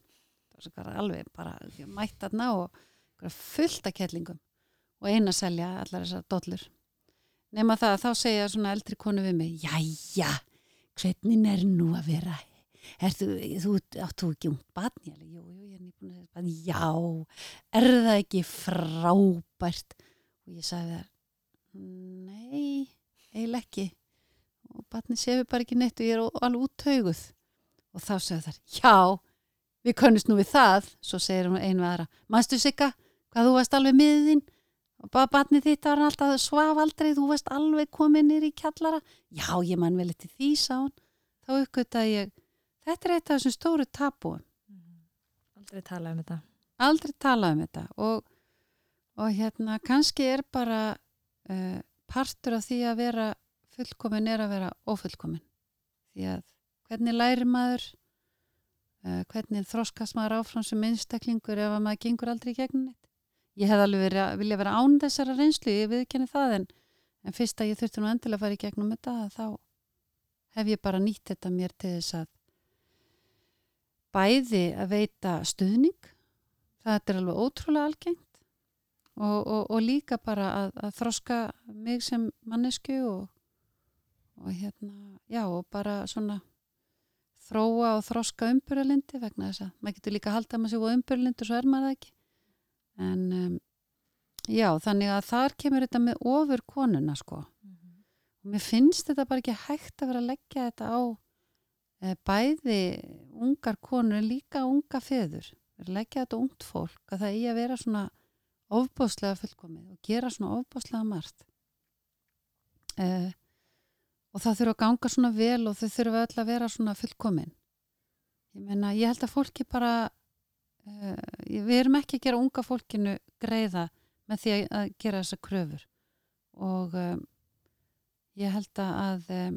Það var alveg bara mætt aðna og fullt af kettlingum og eina að selja allar þessar dollur. Nema það að þá segja svona eldri konu við mig jæja, hvernig er nú að vera Ertu, þú áttu ekki ung batni jú, jú, ég er nýbúin að segja já, er það ekki frábært? Og ég sagði þar nei, eiginlega ekki. Og batni séu bara ekki neitt og ég er alveg úttauguð. Og þá sagði þar, já við könnust nú við það. Svo segir hún einu aðra, mannstu sigga hvað þú varst alveg miðinn og bara batni þitt var alltaf svaf aldrei þú varst alveg komin nýri í kjallara. Já, ég man vel eftir því sá hún. Þá uppgöttaði ég þetta er eitt af þessum stóru tapu Aldrei tala um þetta. Aldrei tala um þetta. Og, og hérna kannski er bara uh, partur af því að vera fullkomin er að vera ofullkomin því að hvernig læri maður? Uh, hvernig þroskast maður áfram sem einstaklingur ef maður gengur aldrei í gegnum þetta ég hef alveg verið að vilja vera án þessara reynslu ég viðkenni það en, en fyrst að ég þurfti nú endilega að fara í gegnum þetta þá hef ég bara nýtt þetta mér til þess að bæði að veita stuðning það er alveg ótrúlega algengt og, og, og líka bara að, að þroska mig sem mannesku og, og hérna já og bara svona þróa og þroska umbyrjalindi vegna þess að maður getur líka að halda maður sér á umbyrjalindi og svo er maður það ekki en um, já þannig að þar kemur þetta með ofur konuna sko mm -hmm. og mér finnst þetta bara ekki hægt að vera að leggja þetta á bæði ungar konur líka unga feður. Leggja þetta ungt fólk að það í að vera svona ofbáslega fullkomið og gera svona ofbáslega margt. Eh, og það þurfa að ganga svona vel og þau þurfa öll að vera svona fullkomin. Ég meina ég held að fólki bara eh, við erum ekki að gera unga fólkinu greiða með því að gera þessa kröfur. Og eh, ég held að eh,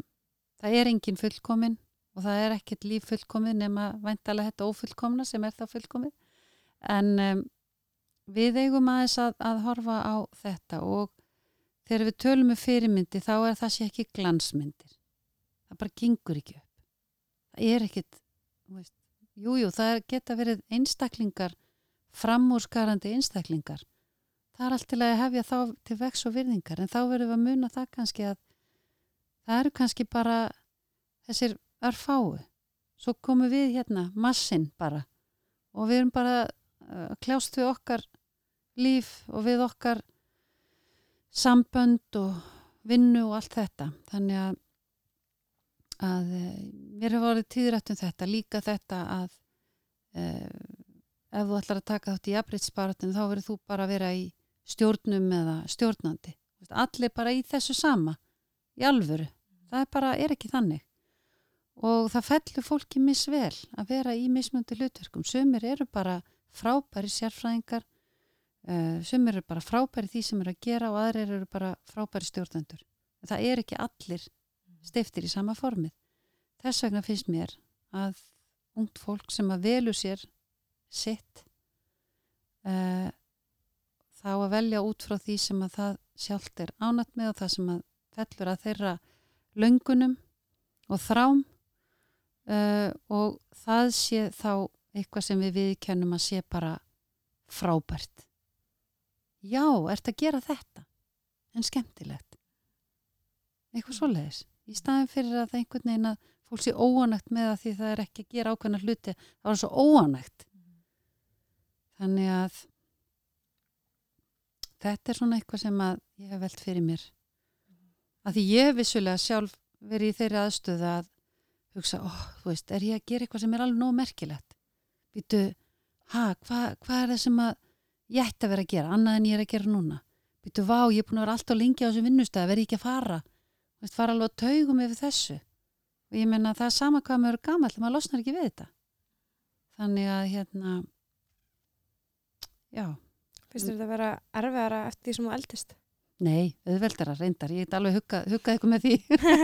það er engin fullkomin og það er ekkert líf fullkomið nema væntalega þetta ófullkomna sem er það fullkomið. En um, við eigum aðeins að, að horfa á þetta og þegar við tölum með fyrirmyndi þá er það sé ekki glansmyndir. Það bara gengur ekki upp. Það er ekkit jújú, það geta verið einstaklingar framúrskarandi einstaklingar. Það er allt til að hefja þá til vex og virðingar en þá verðum við að muna það kannski að það eru kannski bara þessir örfáu svo komum við hérna, massin bara og við erum bara uh, kljást við okkar líf og við okkar sambönd og vinnu og allt þetta. Þannig að, að uh, mér hefur vorið tíðrætt um þetta líka þetta að uh, ef þú ætlar að taka þátt í afbreytsbaratin þá verður þú bara að vera í stjórnum eða stjórnandi. Allir bara í þessu sama í alvöru, það er bara, er ekki þannig og það fellur fólki misvel að vera í mismöndi hlutverkum. Sumir eru bara frábæri sérfræðingar uh, sumir eru bara frábæri því sem eru að gera og aðrir eru bara frábæri stjórnendur. Það er ekki allir stiftir í sama formið. Þess vegna finnst mér að ungt fólk sem að velu sér sitt uh, þá að velja út frá því sem að það sjálft er ánætt með og það sem að fellur að þeirra löngunum og þrám uh, og það sé þá eitthvað sem við viðkennum að sé bara frábært. Já, ert að gera þetta? En skemmtilegt. Eitthvað svoleiðis. Í staðin fyrir að það einhvern veginn að fólk sé óanægt með að því það er ekki að gera ákveðna hluti það var svo óanægt þannig að þetta er svona eitthvað sem að ég hef velt fyrir mér. Að því ég hef vissulega sjálf verið í þeirri aðstöða að hugsa, ó, þú veist, er ég að gera eitthvað sem er alveg nóg merkilegt? Býtu, ha, hvað hva er það sem að ég ætti að vera að gera, annað en ég er að gera núna? Býtu, vá, ég er búin að vera alltaf lengi á þessum vinnustæði, verði ekki að fara? Veist, fara alveg að taugum yfir þessu. Og ég menna það er sama hvað maður er gammal maður losnar ekki við þetta. Þannig að hérna já, þér þetta að vera erfiðara eftir því sem þú eldist? Nei, auðveldara reyndar, ég get alveg huggað hugga ykkur með því.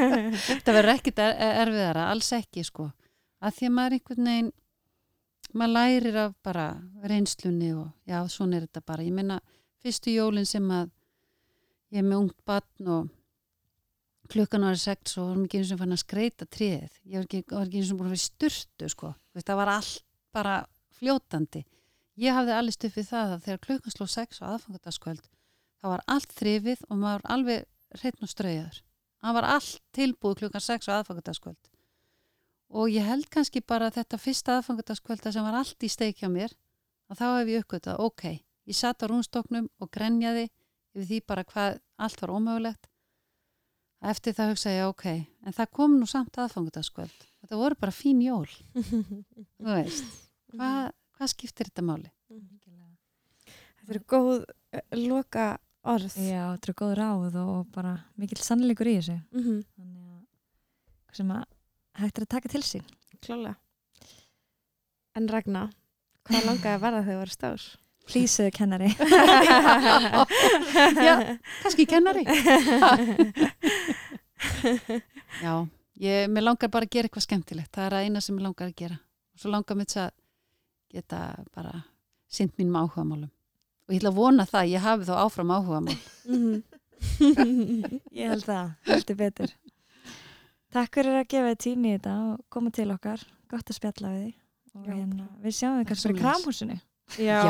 Þetta verður ekkit er, erfiðara, alls ekki sko, að því að maður einhvern veginn maður lærir af bara reynslunni og já, svona er þetta bara, ég meina fyrstu jólin sem að ég er með ungt barn og klukkan var sex og varum ekki eins og fann að skreita tríð, ég var ekki, var ekki eins og búin að vera í sturtu sko, Þú veist, það var allt bara fljótandi. Ég hafði allir stuffið það að þegar klukkan sló sex og aðfangataskvöld það var allt þrifið og maður var alveg hreitn og straujaður. Það var allt tilbúið klukkan 6 á aðfangataskvöld. Og ég held kannski bara þetta fyrsta aðfangataskvölda sem var allt í steik hjá mér, að þá hef ég uppgötað, ok, ég satt á rúnstoknum og grenjaði yfir því bara hvað allt var ómögulegt. Eftir það hugsaði ég, ok, en það kom nú samt aðfangataskvöld. Þetta voru bara fín jól, þú veist. Hvað, hvað skiptir þetta máli? Þetta eru góð uh, loka orð. Já, þetta er góð ráð og bara mikill sannleikur í þessu. Mm -hmm. Þannig að hvað sem að hægt er að taka til sín. Klálega. En Ragnar, hvað langaði að verða þegar þú verið stór? Plísuðu kennari. Já, kannski kennari. Já, ég, mér langar bara að gera eitthvað skemmtilegt. Það er að eina sem mér langar að gera. Og svo langar mér þess að geta bara sint mínum áhugamálum. Og ég ætla að vona það, ég hafi þá áfram áhugamál. Mhm. Ég held það, heldur betur. Takk fyrir að gefa þið tími í þetta og koma til okkar. Gott að spjalla við þið. Og hérna, við sjáum þið kannski fyrir Sömuleiðis. kramhúsinu. Já.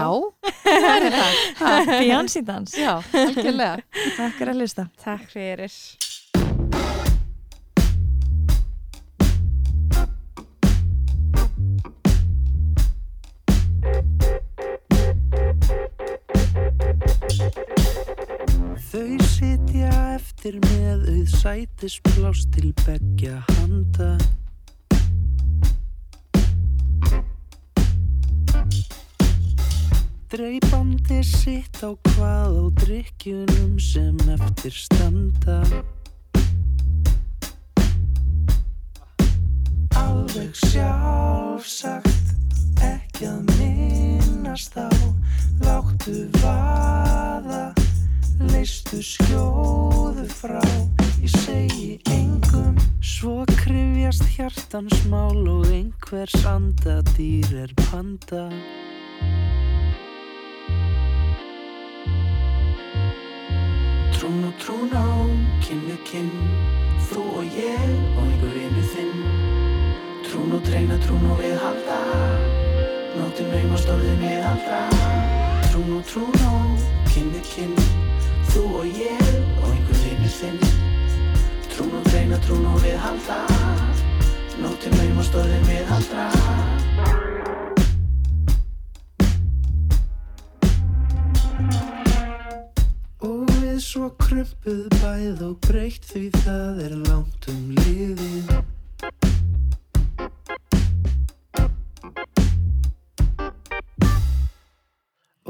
það er það. Beyoncé dans. Já, algjörlega. Takk fyrir að hlusta. Takk fyrir. Eftir með auð sætispláss til beggja handa. Dreipandi sitt á hvað á drikkjunum sem eftir standa. Alveg sjálfsagt, ekki að minnast á, láttu vaða leistu skjóðu frá ég segi engum. Svo krifjast hjartans mál og einhvers andadýr er panda. Trún og trún á, kinn við kinn. Þú og ég og einhver vinnu þinn. Trún og treyna, trún og við halda. Nóttin naum og stórðin við halda Trún og trún á, kinn við kinn Þú og ég. Og einhver vinur þinn Trún og treyna, trún og við halda. Nóttin naum og stórðin við halda Og við svo krumpuð bæð og breytt því það er langt um liðið.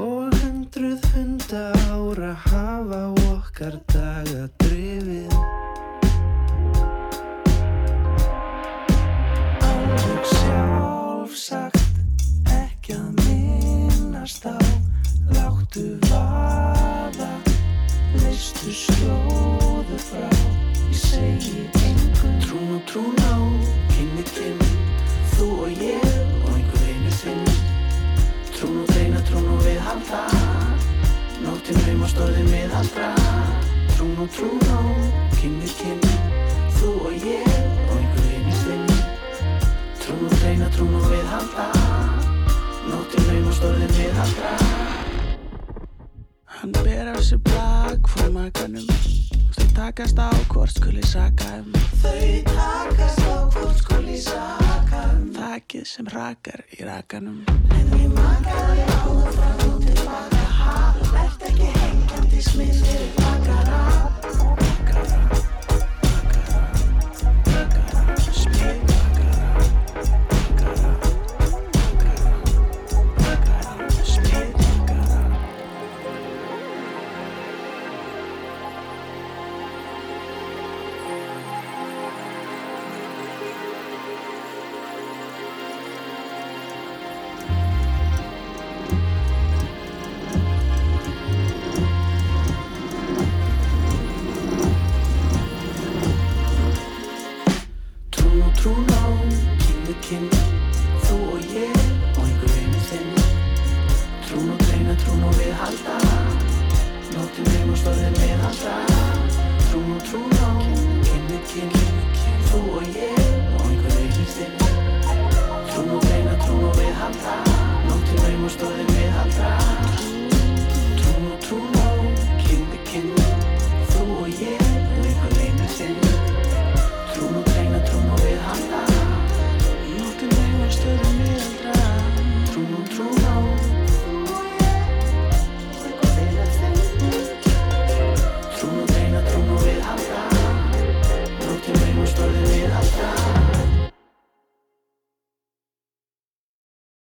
Og hundruð hunda ára hafa okkar daga drifið. Alveg sjálfsagt ekki að minnast á. Láttu vaða, leistu skjóðu frá. Ég segi engum Trún og trún á, kinn við Nóttin naum og stórðin við halda Trún og trún á, kinn við kinn Þú og ég og einhver vinur þinn Trún og dreina, trún og við halda. Nóttin naum og stórðin við halda Hann ber af sér blag frá makanum Þau takast á hvort skuli saka um. Þau takast á hvort skuli saka um. Þakið sem rakar í rakanum. En ég makaði á það frá þú tilbaka ha Vert ekki This means hit it like a